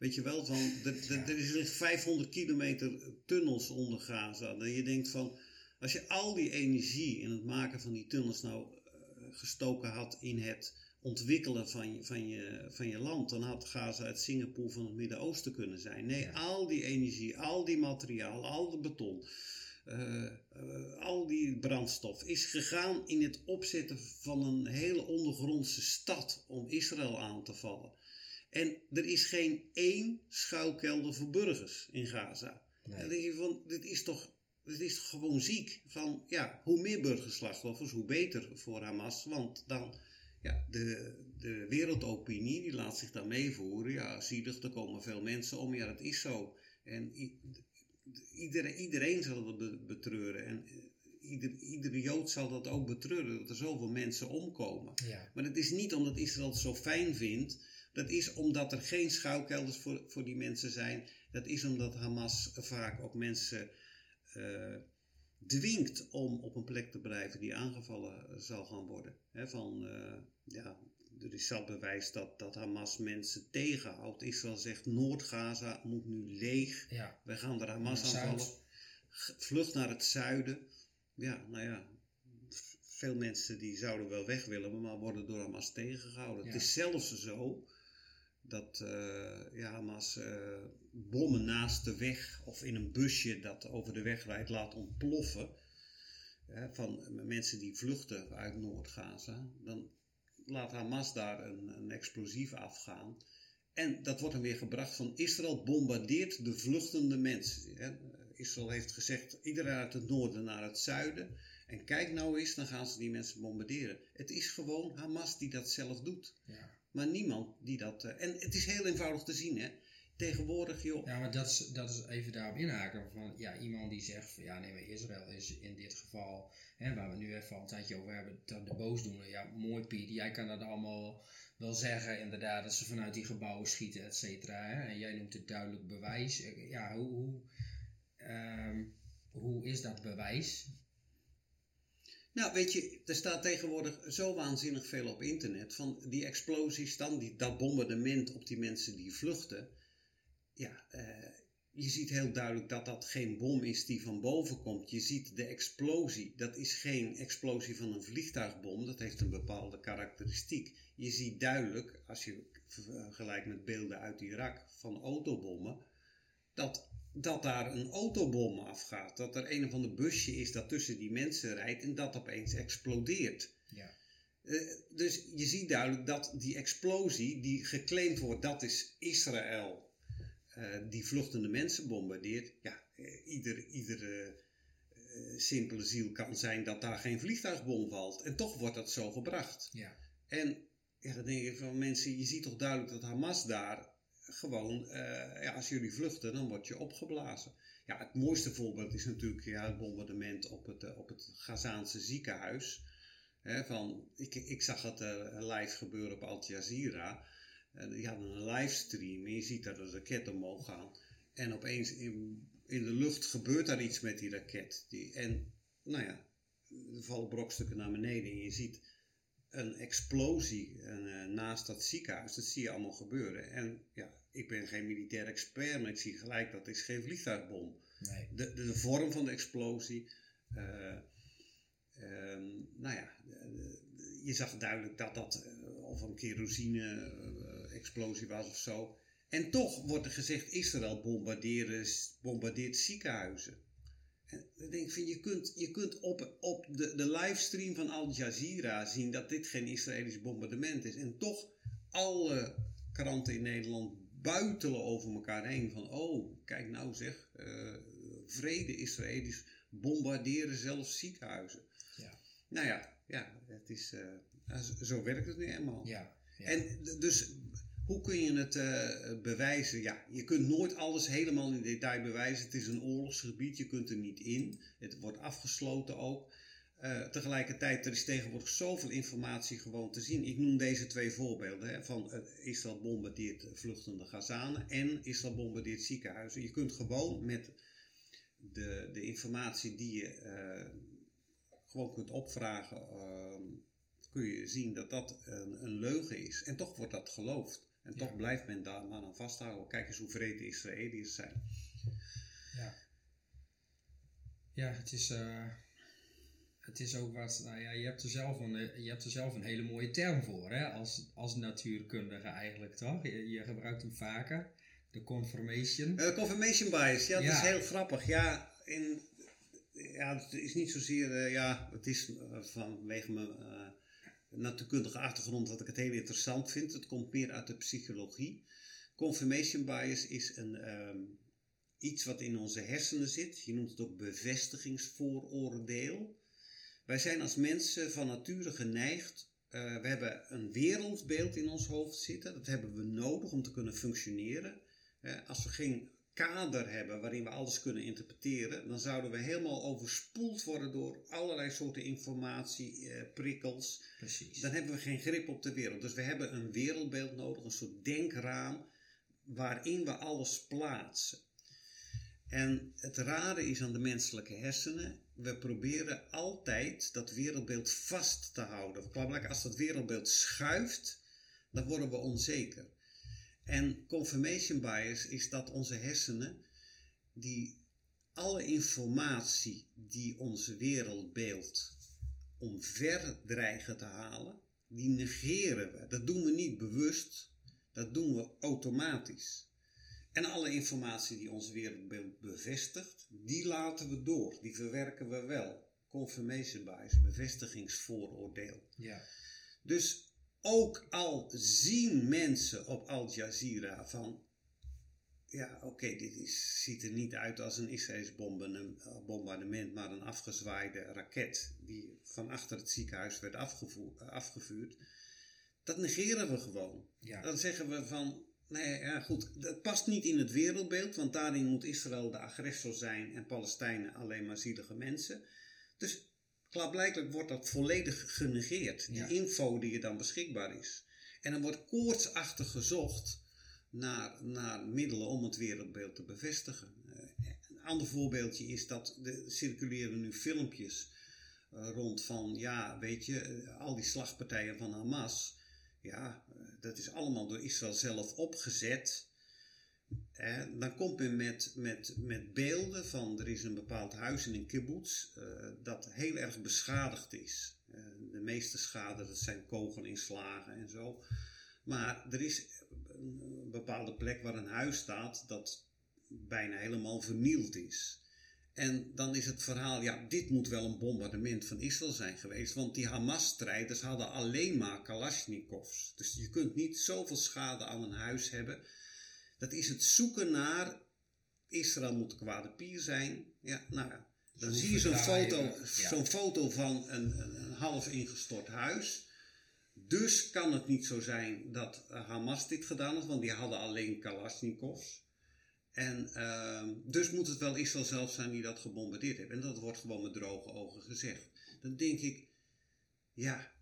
Weet je wel, van, er is 500 kilometer tunnels onder Gaza. Dat je denkt van, als je al die energie in het maken van die tunnels nou uh, gestoken had in het ontwikkelen van je, van, je, van je land, dan had Gaza het Singapore van het Midden-Oosten kunnen zijn. Nee, al die energie, al die materiaal, al de beton, eh, eh, al die brandstof is gegaan in het opzetten van een hele ondergrondse stad om Israël aan te vallen. En er is geen één schuilkelder voor burgers in Gaza. Nee. Dan denk je van, dit is toch, dit is toch gewoon ziek. Van, ja, hoe meer burgerslachtoffers, hoe beter voor Hamas. Want dan, ja, de, de wereldopinie, die laat zich dan meevoeren. Ja, zielig, er komen veel mensen om. Ja, dat is zo. En iedereen, iedereen zal dat be- betreuren. En eh, ieder, iedere Jood zal dat ook betreuren, dat er zoveel mensen omkomen. Ja. Maar het is niet omdat Israël het zo fijn vindt. Dat is omdat er geen schuilkelders voor, voor die mensen zijn. Dat is omdat Hamas vaak ook mensen eh, dwingt om op een plek te blijven die aangevallen eh, zal gaan worden. Van, eh, ja, er is zelf bewijs dat, dat Hamas mensen tegenhoudt. Israël zegt Noord-Gaza moet nu leeg. Ja. Wij gaan er Hamas aanvallen. Vlucht naar het zuiden. Ja, nou ja. Veel mensen die zouden wel weg willen, maar worden door Hamas tegengehouden. Ja. Het is zelfs zo dat eh, ja, Hamas eh, bommen naast de weg of in een busje dat over de weg rijdt laat ontploffen. Van mensen die vluchten uit Noord-Gaza. Dan laat Hamas daar een, een explosief afgaan. En dat wordt dan weer gebracht van Israël bombardeert de vluchtende mensen. Israël heeft gezegd iedereen uit het noorden naar het zuiden. En kijk nou eens, dan gaan ze die mensen bombarderen. Het is gewoon Hamas die dat zelf doet. Ja. Maar niemand die dat... eh, en het is heel eenvoudig te zien, hè. Tegenwoordig, joh... Ja, maar dat is, dat is even daarop inhaken. Van, ja, iemand die zegt van ja, nee, maar Israël is in dit geval, hè, waar we nu even al een tijdje over hebben, de boosdoener. Ja, mooi Piet, jij kan dat allemaal wel zeggen, inderdaad, dat ze vanuit die gebouwen schieten, et cetera. hè. En jij noemt het duidelijk bewijs. Ja, hoe, hoe, ehm, hoe is dat bewijs? Nou, weet je, er staat tegenwoordig zo waanzinnig veel op internet van die explosies dan, die, dat bombardement op die mensen die vluchten. Ja, eh, je ziet heel duidelijk dat dat geen bom is die van boven komt. Je ziet de explosie, dat is geen explosie van een vliegtuigbom, dat heeft een bepaalde karakteristiek. Je ziet duidelijk, als je vergelijkt met beelden uit Irak van autobommen, dat, dat daar een autobom afgaat. Dat er een of ander busje is dat tussen die mensen rijdt en dat opeens explodeert. Ja. Eh, dus je ziet duidelijk dat die explosie die geclaimd wordt, dat is Israël eh, die vluchtende mensen bombardeert. Ja, eh, ieder, iedere simpele ziel kan zijn dat daar geen vliegtuigbom valt. En toch wordt dat zo gebracht. Ja. En ja, dan denk ik van mensen, je ziet toch duidelijk dat Hamas daar gewoon, eh, ja, als jullie vluchten, dan word je opgeblazen. Ja, het mooiste voorbeeld is natuurlijk ja, het bombardement op het, eh, op het Gazaanse ziekenhuis. Van, ik, ik zag het eh, live gebeuren op Al Jazeera. Die hadden een livestream en je ziet dat een raket omhoog gaan. En opeens in, in de lucht gebeurt daar iets met die raket. Die, en nou ja, er vallen brokstukken naar beneden en je ziet een explosie en, eh, naast dat ziekenhuis. Dat zie je allemaal gebeuren. En ja, ik ben geen militair expert, maar ik zie gelijk dat is geen vliegtuigbom. Nee. De, de, de vorm van de explosie. eh, ehm, nou ja, je zag duidelijk dat dat eh, of een kerosine-explosie was of zo. En toch wordt er gezegd: Israël bombardeert ziekenhuizen. En dan denk ik van, je kunt, je kunt op, op de, de livestream van Al Jazeera zien dat dit geen Israëlisch bombardement is. En toch alle kranten in Nederland buitelen over elkaar heen van, oh, kijk nou zeg, eh, vrede Israëli's bombarderen zelfs ziekenhuizen. Ja. Nou ja, ja het is, eh, zo- werkt het nu eenmaal. Ja. ja. En dus hoe kun je het eh, bewijzen? Ja, je kunt nooit alles helemaal in detail bewijzen. Het is een oorlogsgebied, je kunt er niet in. Het wordt afgesloten ook. Eh, tegelijkertijd, er is tegenwoordig zoveel informatie gewoon te zien. Ik noem deze twee voorbeelden. Hè, van eh, Israël bombardeert vluchtende Gazanen en Israël bombardeert ziekenhuizen. Je kunt gewoon met de, de informatie die je gewoon kunt opvragen, ehm, kun je zien dat dat een, een leugen is. En toch wordt dat geloofd. En toch Ja. blijft men daar maar aan vasthouden. Kijk eens hoe vreed de Israëliërs zijn. Ja. Ja, het is, eh, het is ook wat, nou ja, je hebt er zelf een, eh, je hebt er zelf een hele mooie term voor, hè, als, als natuurkundige eigenlijk, toch? Je, je gebruikt hem vaker, de confirmation. Eh, confirmation bias, ja, dat Ja. is heel grappig. Ja, in, ja, het is niet zozeer, uh, ja, het is uh, vanwege mijn uh, natuurkundige achtergrond dat ik het heel interessant vind. Het komt meer uit de psychologie. Confirmation bias is een, um, iets wat in onze hersenen zit. Je noemt het ook bevestigingsvooroordeel. Wij zijn als mensen van nature geneigd. we hebben een wereldbeeld in ons hoofd zitten. Dat hebben we nodig om te kunnen functioneren. als we geen kader hebben waarin we alles kunnen interpreteren, dan zouden we helemaal overspoeld worden door allerlei soorten informatie, eh, prikkels. Precies. Dan hebben we geen grip op de wereld. Dus we hebben een wereldbeeld nodig, een soort denkraam waarin we alles plaatsen. En het rare is aan de menselijke hersenen, we proberen altijd dat wereldbeeld vast te houden. Als dat wereldbeeld schuift, dan worden we onzeker. En confirmation bias is dat onze hersenen, die alle informatie die onze wereldbeeld omver dreigen te halen, die negeren we. Dat doen we niet bewust, dat doen we automatisch. En alle informatie die ons wereldbeeld bevestigt, die laten we door, die verwerken we wel. Confirmation bias, bevestigingsvooroordeel. Ja. Dus ook al zien mensen op Al Jazeera van, ja oké, dit is, ziet er niet uit als een Israëls bombardement, maar een afgezwaaide raket die van achter het ziekenhuis werd afgevuurd. Dat negeren we gewoon. Ja. Dan zeggen we van, nee ja goed, dat past niet in het wereldbeeld, want daarin moet Israël de agressor zijn en Palestijnen alleen maar zielige mensen. Dus Klaarblijkelijk wordt dat volledig genegeerd, die info die er dan beschikbaar is. En dan wordt koortsachtig gezocht naar, naar middelen om het wereldbeeld te bevestigen. Uh, een ander voorbeeldje is dat er circuleren nu filmpjes uh, rond van, ja, weet je, uh, al die slagpartijen van Hamas. Ja, dat is allemaal door Israël zelf opgezet dan komt men met, met, met beelden van er is een bepaald huis in een kibbutz uh, dat heel erg beschadigd is. Uh, de meeste schade dat zijn kogelinslagen en zo. Maar er is een bepaalde plek waar een huis staat dat bijna helemaal vernield is. En dan is het verhaal, ja, dit moet wel een bombardement van Israël zijn geweest. Want die Hamas-strijders hadden alleen maar Kalashnikovs. Dus je kunt niet zoveel schade aan een huis hebben dat is het zoeken naar Israël moet de kwade pier zijn. Ja, nou ja. Dan zie je zo'n foto, zo'n foto van een, een, half ingestort huis. Dus kan het niet zo zijn dat Hamas dit gedaan heeft, want die hadden alleen Kalashnikovs. En uh, dus moet het wel Israël zelf zijn die dat gebombardeerd heeft. En dat wordt gewoon met droge ogen gezegd. Dan denk ik, ja,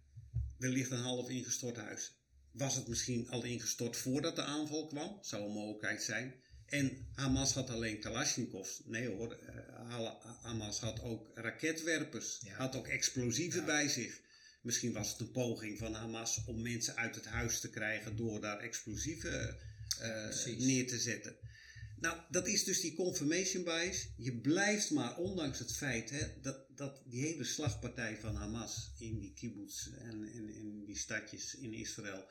er ligt een half ingestort huis was het misschien al ingestort voordat de aanval kwam? Zou een mogelijkheid zijn. En Hamas had alleen Kalashnikovs. Nee hoor, uh, Hamas had ook raketwerpers. Had ook explosieven bij zich. Misschien was het een poging van Hamas om mensen uit het huis te krijgen door daar explosieven uh, neer te zetten. Nou, dat is dus die confirmation bias. Je blijft maar, ondanks het feit hè, dat, dat die hele slagpartij van Hamas in die kibbutz en in die stadjes in Israël,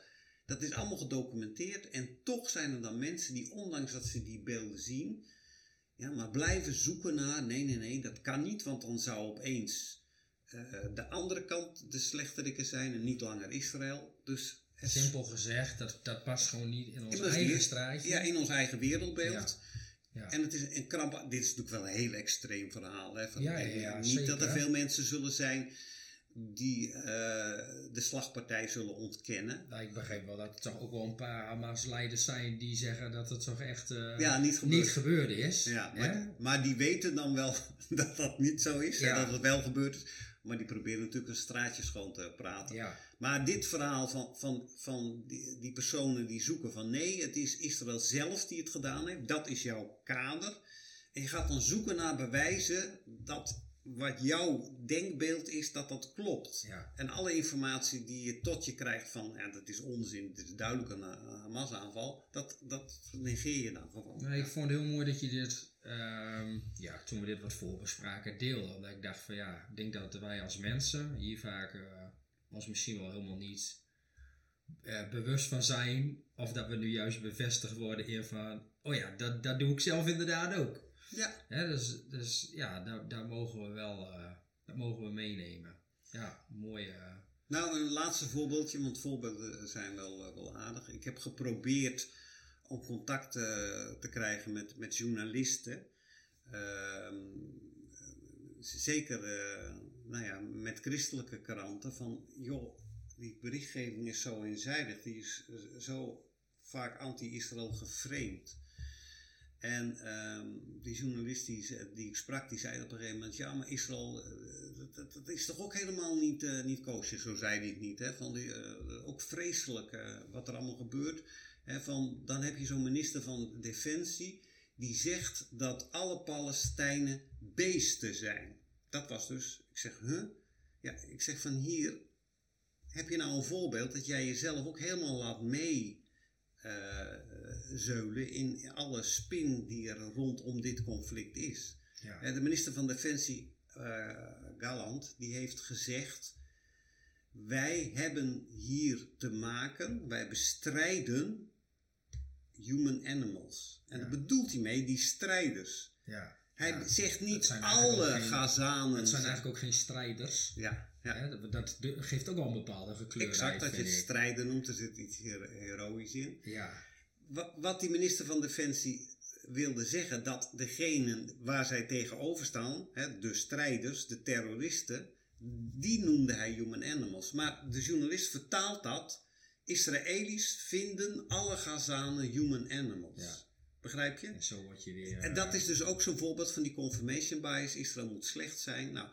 dat is allemaal gedocumenteerd en toch zijn er dan mensen die, ondanks dat ze die beelden zien, ja, maar blijven zoeken naar, nee, nee, nee, dat kan niet, want dan zou opeens uh, de andere kant de slechteriken zijn en niet langer Israël. Dus Simpel gezegd, dat, dat past gewoon niet in ons eigen straatje. Ja, in ons eigen wereldbeeld. Ja. Ja. En het is een kramp. Dit is natuurlijk wel een heel extreem verhaal. Hè, van, ja, ja, niet zeker. dat er veel mensen zullen zijn die uh, de slagpartij zullen ontkennen. Nou, ik begreep wel dat er toch ook wel een paar Hamas-leiders zijn die zeggen dat het toch echt uh, ja, niet, gebeurd. niet gebeurd is. Ja, maar, maar, die weten dan wel [LAUGHS] dat dat niet zo is en dat het wel gebeurd is. Maar die proberen natuurlijk een straatje schoon te praten. Maar dit verhaal van, van, van die, die personen die zoeken van nee, het is Israël zelf die het gedaan heeft. Dat is jouw kader. En je gaat dan zoeken naar bewijzen dat wat jouw denkbeeld is dat dat klopt. Ja. En alle informatie die je tot je krijgt van ja, dat is onzin, dit is duidelijk een Hamas-aanval, dat, dat negeer je dan gewoon. Nee, ik vond het heel mooi dat je dit, um, ja, toen we dit wat voorbespraken, deelde. Omdat ik dacht van ja, ik denk dat wij als mensen hier vaak uh, ons misschien wel helemaal niet uh, bewust van zijn. Of dat we nu juist bevestigd worden in van, oh ja, dat, dat doe ik zelf inderdaad ook. Ja. Hè, dus, dus ja, daar, daar mogen we wel uh, dat mogen we meenemen. Ja, mooie. Uh... Nou, een laatste voorbeeldje, want voorbeelden zijn wel, uh, wel aardig. Ik heb geprobeerd om contact te krijgen met, met journalisten. Ehm, zeker nou ja, met christelijke kranten. Van joh, die berichtgeving is zo eenzijdig, die is zo vaak anti-Israël geframed. En um, die journalist die, ik sprak, die zei op een gegeven moment: Ja, maar Israël, dat, dat, dat is toch ook helemaal niet, uh, niet koosje, zo zei hij het niet. Hè? Van die, uh, ook vreselijk wat er allemaal gebeurt. Hè? Van, dan heb je zo'n minister van Defensie die zegt dat alle Palestijnen beesten zijn. Dat was dus, ik zeg, huh? Ja, ik zeg van hier heb je nou een voorbeeld dat jij jezelf ook helemaal laat mee zeulen in alle spin die er rondom dit conflict is. Ja. De minister van Defensie, uh, Galland, die heeft gezegd: Wij hebben hier te maken, wij bestrijden human animals. En ja. daar bedoelt hij mee die strijders. Ja. Hij ja. zegt niet alle geen, Gazanen. Het zijn eigenlijk ook geen strijders. Ja. Ja. dat, dat, geeft ook wel een bepaalde gekleurdheid. Exact, dat je het strijden noemt, er zit iets heroïs in. Ja. Wat, die minister van Defensie wilde zeggen, dat degenen waar zij tegenover staan, hè, de strijders, de terroristen, die noemde hij human animals. Maar de journalist vertaalt dat, Israëli's vinden alle Gazanen human animals. Ja. Begrijp je? En zo word je weer... En dat is dus ook zo'n voorbeeld van die confirmation bias. Israël moet slecht zijn. Nou,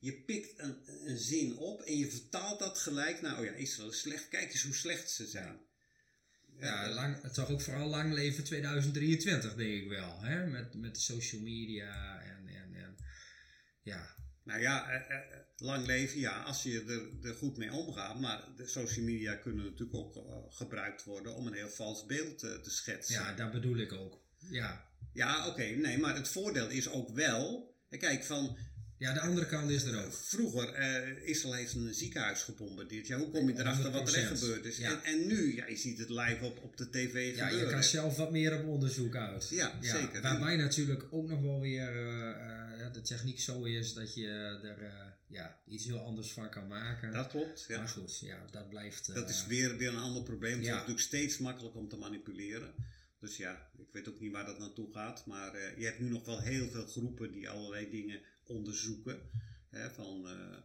je pikt een, een zin op en je vertaalt dat gelijk naar, oh ja, Israël is slecht, kijk eens hoe slecht ze zijn. Ja, lang, het zag ook vooral lang leven 2023, denk ik wel. Hè? Met, met social media en, en, en ja. Nou ja, eh, eh, lang leven, ja, als je er, er, goed mee omgaat. Maar de social media kunnen natuurlijk ook gebruikt worden om een heel vals beeld te schetsen. Ja, dat bedoel ik ook. Ja, ja oké, okay, nee, maar het voordeel is ook wel. Kijk, van ja, de andere kant is er ook. Vroeger, uh, Israël heeft een ziekenhuis gebombardeerd. Ja, hoe kom je erachter wat er echt gebeurd is? Ja. En, en, nu, ja, je ziet het live op, op de tv gebeuren. Ja, je kan zelf wat meer op onderzoek uit. Ja, zeker. Waarbij natuurlijk ook nog wel weer uh, de techniek zo is dat je er uh, ja, iets heel anders van kan maken. Dat klopt, ja. Maar goed, ja, dat blijft... dat is weer, weer een ander probleem. Het is natuurlijk steeds makkelijker om te manipuleren. Dus ja, ik weet ook niet waar dat naartoe gaat. Maar je hebt nu nog wel heel veel groepen die allerlei dingen onderzoeken. Hè, van, uh,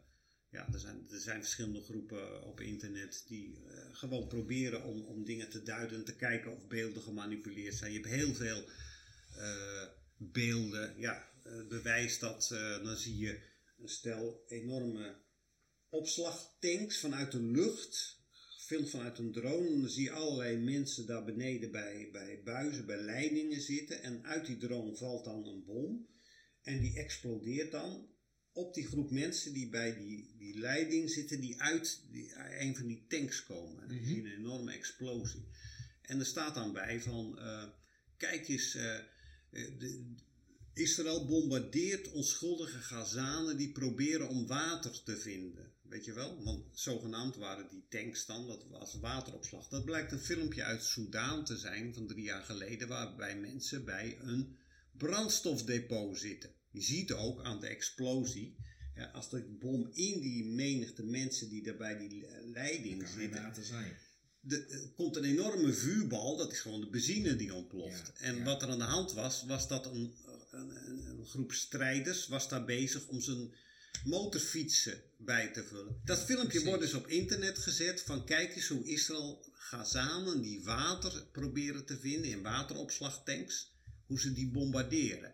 ja, er, zijn, er zijn verschillende groepen op internet die uh, gewoon proberen om, om dingen te duiden en te kijken of beelden gemanipuleerd zijn. Je hebt heel veel uh, beelden. Ja, bewijs dat, dan zie je een stel enorme opslagtanks vanuit de lucht. Gefilmd vanuit een drone. Dan zie je allerlei mensen daar beneden bij, bij buizen, bij leidingen zitten. En uit die drone valt dan een bom. En die explodeert dan op die groep mensen die bij die, die leiding zitten, die uit die, een van die tanks komen. En zien een enorme explosie. En er staat dan bij van, uh, kijk eens, uh, de, Israël bombardeert onschuldige Gazanen die proberen om water te vinden. Weet je wel? Want zogenaamd waren die tanks dan, dat was wateropslag. Dat blijkt een filmpje uit Soudaan te zijn van drie jaar geleden, waarbij mensen bij een brandstofdepot zitten. Je ziet ook aan de explosie, ja, als de bom in die menigte mensen die daar bij die leiding zitten. Zijn. De, er komt een enorme vuurbal, dat is gewoon de benzine die ontploft. en wat er aan de hand was, was dat een, een, een, groep strijders was daar bezig om zijn motorfietsen bij te vullen. Dat filmpje wordt dus op internet gezet van kijk eens hoe Israël Gazanen die water proberen te vinden in wateropslagtanks hoe ze die bombarderen.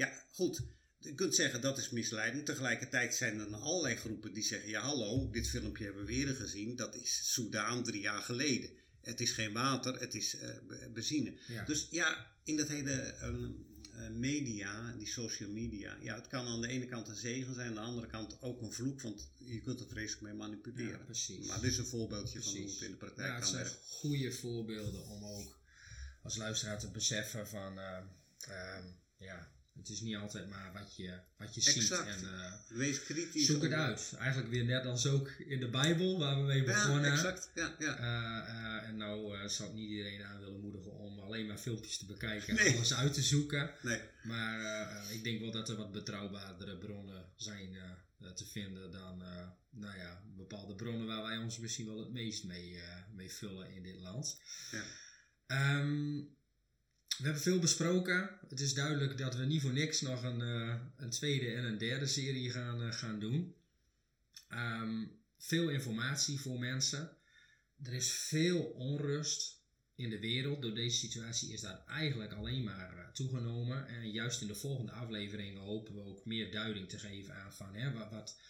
Ja, goed. Je kunt zeggen dat is misleiding. Tegelijkertijd zijn er allerlei groepen die zeggen: ja, hallo, dit filmpje hebben we weer gezien. Dat is Soudaan drie jaar geleden. Het is geen water, het is uh, benzine. Dus ja, in dat hele uh, media, die social media, ja, het kan aan de ene kant een zegen zijn, aan de andere kant ook een vloek, want je kunt er vreselijk mee manipuleren. Ja, precies. Maar dit is een voorbeeldje precies. van hoe het in de praktijk ja, kan werken. goede voorbeelden om ook als luisteraar te beseffen van, uh, uh, ja, het is niet altijd maar wat je, wat je ziet. En, uh, Wees kritisch. Zoek het uit. Eigenlijk weer net als ook in de Bijbel waar we mee begonnen. Ja, exact. Ja, ja. en nou zal ik niet iedereen aan willen moedigen om alleen maar filmpjes te bekijken en alles uit te zoeken. Nee. Maar eh, ik denk wel dat er wat betrouwbaardere bronnen zijn eh, te vinden dan nou ja, bepaalde bronnen waar wij ons misschien wel het meest mee, mee vullen in dit land. Ja. Ehm, we hebben veel besproken. Het is duidelijk dat we niet voor niks nog een, een tweede en een derde serie gaan, gaan doen. Ehm, veel informatie voor mensen. Er is veel onrust in de wereld. Door deze situatie is dat eigenlijk alleen maar eh, toegenomen. En juist in de volgende afleveringen hopen we ook meer duiding te geven aan van hè, wat, wat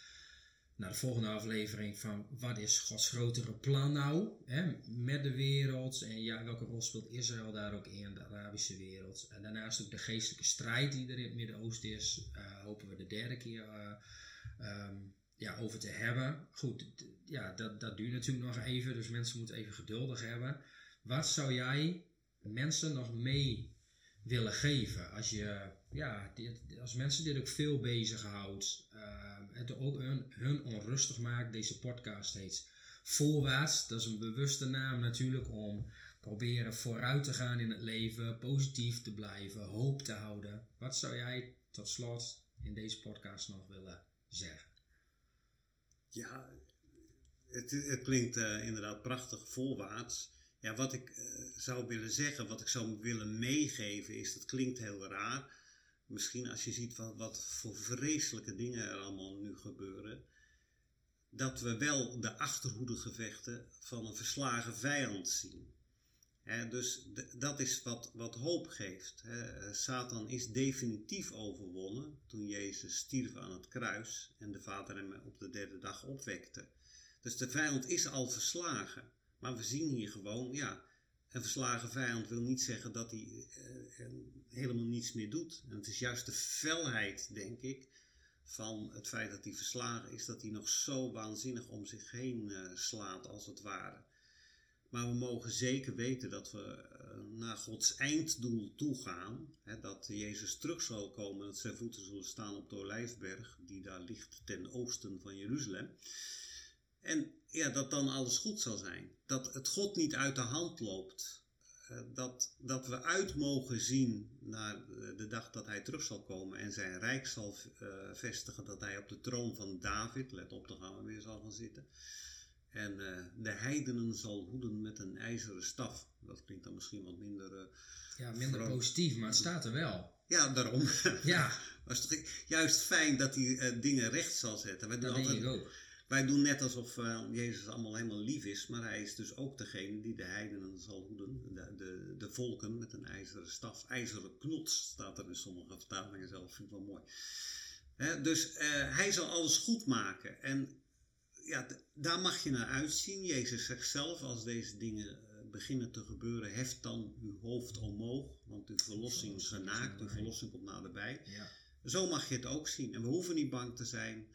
naar de volgende aflevering van wat is Gods grotere plan nou hè, met de wereld en ja, welke rol speelt Israël daar ook in, de Arabische wereld. En daarnaast ook de geestelijke strijd die er in het Midden-Oosten is, uh, hopen we de derde keer uh, um, ja, over te hebben. Goed, ja, dat, dat duurt natuurlijk nog even, dus mensen moeten even geduldig hebben. Wat zou jij mensen nog mee willen geven als, je, ja, dit, als mensen dit ook veel bezighoudt, uh, het ook hun, hun onrustig maakt? Deze podcast heet Voorwaarts, dat is een bewuste naam natuurlijk om proberen vooruit te gaan in het leven, positief te blijven, hoop te houden. Wat zou jij tot slot in deze podcast nog willen zeggen? Ja, het, het klinkt uh, inderdaad prachtig voorwaarts. Ja, wat ik uh, zou willen zeggen, wat ik zou willen meegeven, is dat klinkt heel raar. Misschien als je ziet wat, wat voor vreselijke dingen er allemaal nu gebeuren. Dat we wel de achterhoedegevechten van een verslagen vijand zien. Dus dat is wat, wat hoop geeft. Satan is definitief overwonnen toen Jezus stierf aan het kruis en de Vader hem op de derde dag opwekte. Dus de vijand is al verslagen. Maar we zien hier gewoon, ja, een verslagen vijand wil niet zeggen dat hij uh, helemaal niets meer doet. En het is juist de felheid, denk ik, van het feit dat hij verslagen is, dat hij nog zo waanzinnig om zich heen uh, slaat, als het ware. Maar we mogen zeker weten dat we uh, naar Gods einddoel toe gaan. Hè, dat Jezus terug zal komen, dat zijn voeten zullen staan op de Olijfberg, die daar ligt ten oosten van Jeruzalem. En ja, dat dan alles goed zal zijn. Dat het God niet uit de hand loopt. Uh, dat, dat we uit mogen zien naar de dag dat hij terug zal komen en zijn rijk zal uh, vestigen. Dat hij op de troon van David, let op, daar gaan we weer zal gaan zitten. En uh, de heidenen zal hoeden met een ijzeren staf. Dat klinkt dan misschien wat minder. ja, minder positief, maar het staat er wel. Ja, daarom. Ja. [LAUGHS] is toch juist fijn dat hij dingen recht zal zetten. We dat denk altijd, ik ook. Wij doen net alsof uh, Jezus allemaal helemaal lief is, maar hij is dus ook degene die de heidenen zal hoeden, de, de, de volken met een ijzeren staf, ijzeren knots staat er in sommige vertalingen zelf, vind ik wel mooi. He, dus uh, hij zal alles goed maken en ja, daar mag je naar uitzien. Jezus zegt zelf, als deze dingen uh, beginnen te gebeuren, heft dan uw hoofd omhoog, want uw verlossing is genaakt, uw verlossing komt naderbij. Ja. Zo mag je het ook zien en we hoeven niet bang te zijn.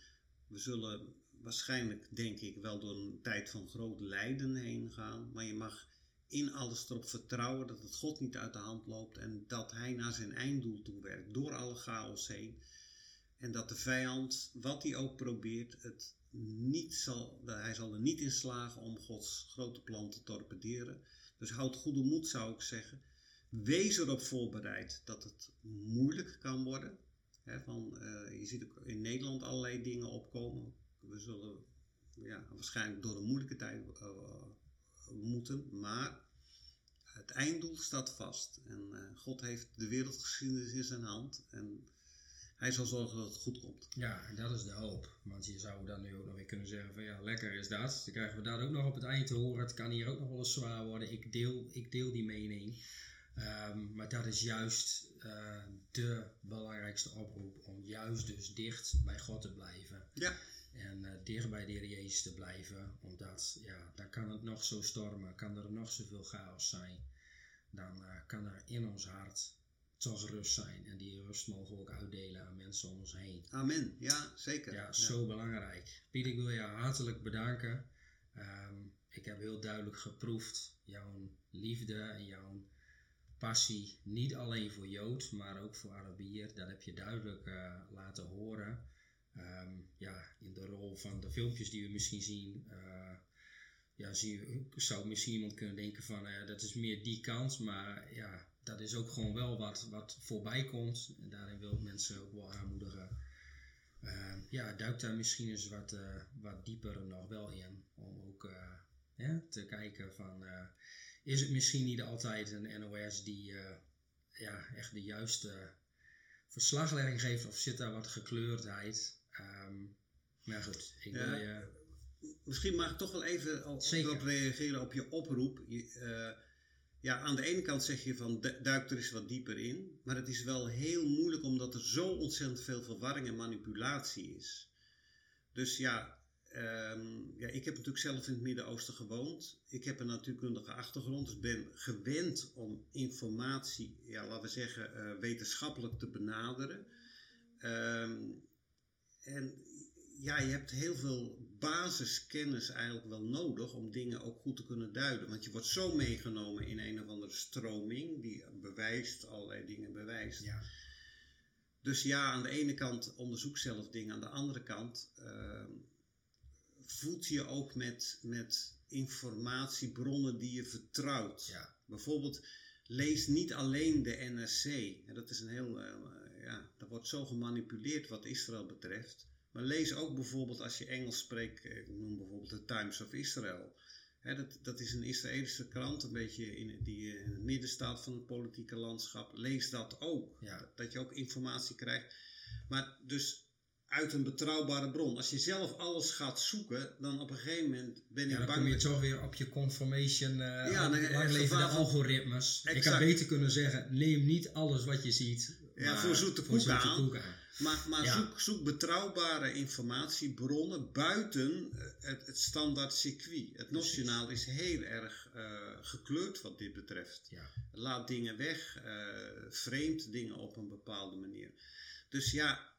We zullen waarschijnlijk, denk ik, wel door een tijd van groot lijden heen gaan. Maar je mag in alles erop vertrouwen dat het God niet uit de hand loopt en dat hij naar zijn einddoel toe werkt, door alle chaos heen. En dat de vijand, wat hij ook probeert, het niet zal, hij zal er niet in slagen om Gods grote plan te torpederen. Dus houd goede moed, zou ik zeggen. Wees erop voorbereid dat het moeilijk kan worden. van, uh, je ziet ook in Nederland allerlei dingen opkomen we zullen ja, waarschijnlijk door een moeilijke tijd uh, moeten, maar het einddoel staat vast. En uh, God heeft de wereldgeschiedenis in zijn hand en hij zal zorgen dat het goed komt. Ja, en dat is de hoop. Want je zou dan nu ook nog weer kunnen zeggen van ja, lekker is dat. Dan krijgen we daar ook nog op het eind te horen. Het kan hier ook nog wel eens zwaar worden. Ik deel, ik deel die mening. Um, maar dat is juist uh, de belangrijkste oproep om juist dus dicht bij God te blijven. Ja. En uh, dicht bij de Heer Jezus te blijven. Omdat, ja, dan kan het nog zo stormen. Kan er nog zoveel chaos zijn. Dan uh, kan er in ons hart toch rust zijn. En die rust mogen we ook uitdelen aan mensen om ons heen. Amen. Ja, zeker. Ja, zo belangrijk. Piet, ik wil je hartelijk bedanken. Um, ik heb heel duidelijk geproefd jouw liefde en jouw passie. Niet alleen voor Jood, maar ook voor Arabier. Dat heb je duidelijk uh, laten horen. Um, ja, in de rol van de filmpjes die we misschien zien, uh, ja, zie, zou misschien iemand kunnen denken van dat is meer die kant, maar ja, dat is ook gewoon wel wat, wat voorbij komt. En daarin wil ik mensen ook wel aanmoedigen. Uh, ja, duik daar misschien eens wat, uh, wat dieper nog wel in. Om ook uh, te kijken van, is het misschien niet altijd een NOS die ja, echt de juiste verslaglegging geeft of zit daar wat gekleurdheid? Um, maar goed, ik wil je... Misschien mag ik toch wel even op, op reageren op je oproep. Je, ja, aan de ene kant zeg je van duik er eens wat dieper in. Maar het is wel heel moeilijk omdat er zo ontzettend veel verwarring en manipulatie is. Dus ja, um, ja ik heb natuurlijk zelf in het Midden-Oosten gewoond. Ik heb een natuurkundige achtergrond. Dus ben gewend om informatie, ja, laten we zeggen, uh, wetenschappelijk te benaderen. Um, en ja, je hebt heel veel basiskennis eigenlijk wel nodig om dingen ook goed te kunnen duiden. Want je wordt zo meegenomen in een of andere stroming die bewijst, allerlei dingen bewijst. Ja. Dus ja, aan de ene kant onderzoek zelf dingen, aan de andere kant uh, voed je ook met, met informatiebronnen die je vertrouwt. Ja. Bijvoorbeeld, lees niet alleen de NRC. Dat is een heel, uh, ja, dat wordt zo gemanipuleerd wat Israël betreft. Maar lees ook bijvoorbeeld als je Engels spreekt, eh, ik noem bijvoorbeeld de Times of Israel. dat, dat is een Israëlische krant, een beetje in, die in het midden staat van het politieke landschap. Lees dat ook. Ja. Dat je ook informatie krijgt. Maar dus uit een betrouwbare bron. Als je zelf alles gaat zoeken, dan op een gegeven moment ben je ja, dan bang. kom je toch weer op je confirmation, uh, ja, langlevende algoritmes. Exact. Ik had beter kunnen zeggen, neem niet alles wat je ziet. Ja, voor zoete koek aan. Maar, maar zoek, zoek, betrouwbare informatiebronnen buiten eh, het, het standaard circuit. Het nationaal is heel erg uh, gekleurd wat dit betreft. Ja. Laat dingen weg, uh, vreemd dingen op een bepaalde manier. Dus ja,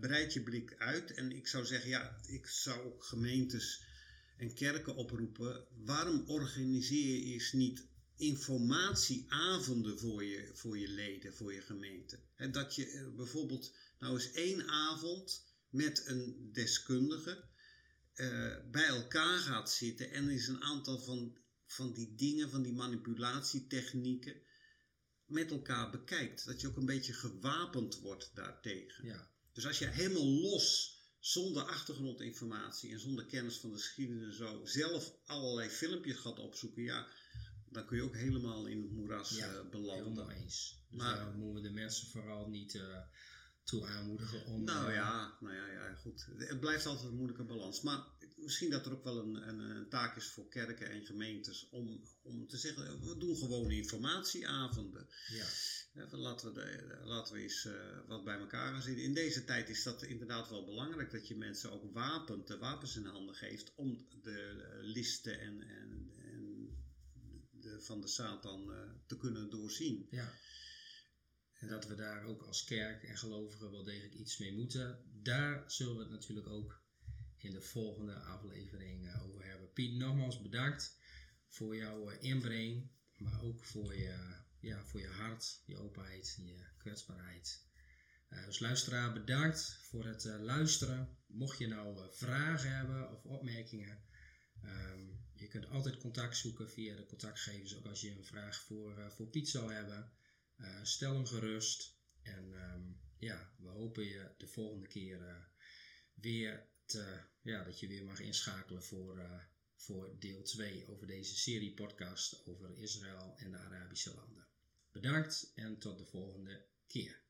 breid je blik uit. En ik zou zeggen, ja, ik zou ook gemeentes en kerken oproepen. Waarom organiseer je eens niet informatieavonden voor je, voor je leden, voor je gemeente. dat je eh, bijvoorbeeld nou eens één avond met een deskundige uh, bij elkaar gaat zitten en eens een aantal van, van die dingen, van die manipulatietechnieken met elkaar bekijkt. Dat je ook een beetje gewapend wordt daartegen. Ja. Dus als je helemaal los, zonder achtergrondinformatie en zonder kennis van de geschiedenis zo, zelf allerlei filmpjes gaat opzoeken, ja, dan kun je ook helemaal in het moeras ja, uh, belanden. Helemaal eens. Dus maar, daar moeten we de mensen vooral niet uh, toe aanmoedigen om... Nou, uh, ja, nou ja, ja, goed. Het blijft altijd een moeilijke balans. Maar misschien dat er ook wel een, een, een, taak is voor kerken en gemeentes om, om te zeggen, we doen gewoon informatieavonden. Ja. Laten, we de, laten we eens wat bij elkaar gaan zitten. In deze tijd is dat inderdaad wel belangrijk dat je mensen ook wapent, de wapens in handen geeft om de listen en, en, van de Satan uh, te kunnen doorzien. Ja. En dat we daar ook als kerk en gelovigen wel degelijk iets mee moeten. Daar zullen we het natuurlijk ook in de volgende aflevering uh, over hebben. Piet, nogmaals bedankt voor jouw uh, inbreng, maar ook voor je, ja, voor je hart, je openheid, je kwetsbaarheid. dus luisteraar, bedankt voor het luisteren. Mocht je nou vragen hebben of opmerkingen, um, je kunt altijd contact zoeken via de contactgevers, ook als je een vraag voor, uh, voor Piet zou hebben. Uh, stel hem gerust. En um, ja, we hopen je de volgende keer uh, weer te, ja, dat je weer mag inschakelen voor, voor deel 2 over deze serie podcast over Israël en de Arabische landen. Bedankt en tot de volgende keer.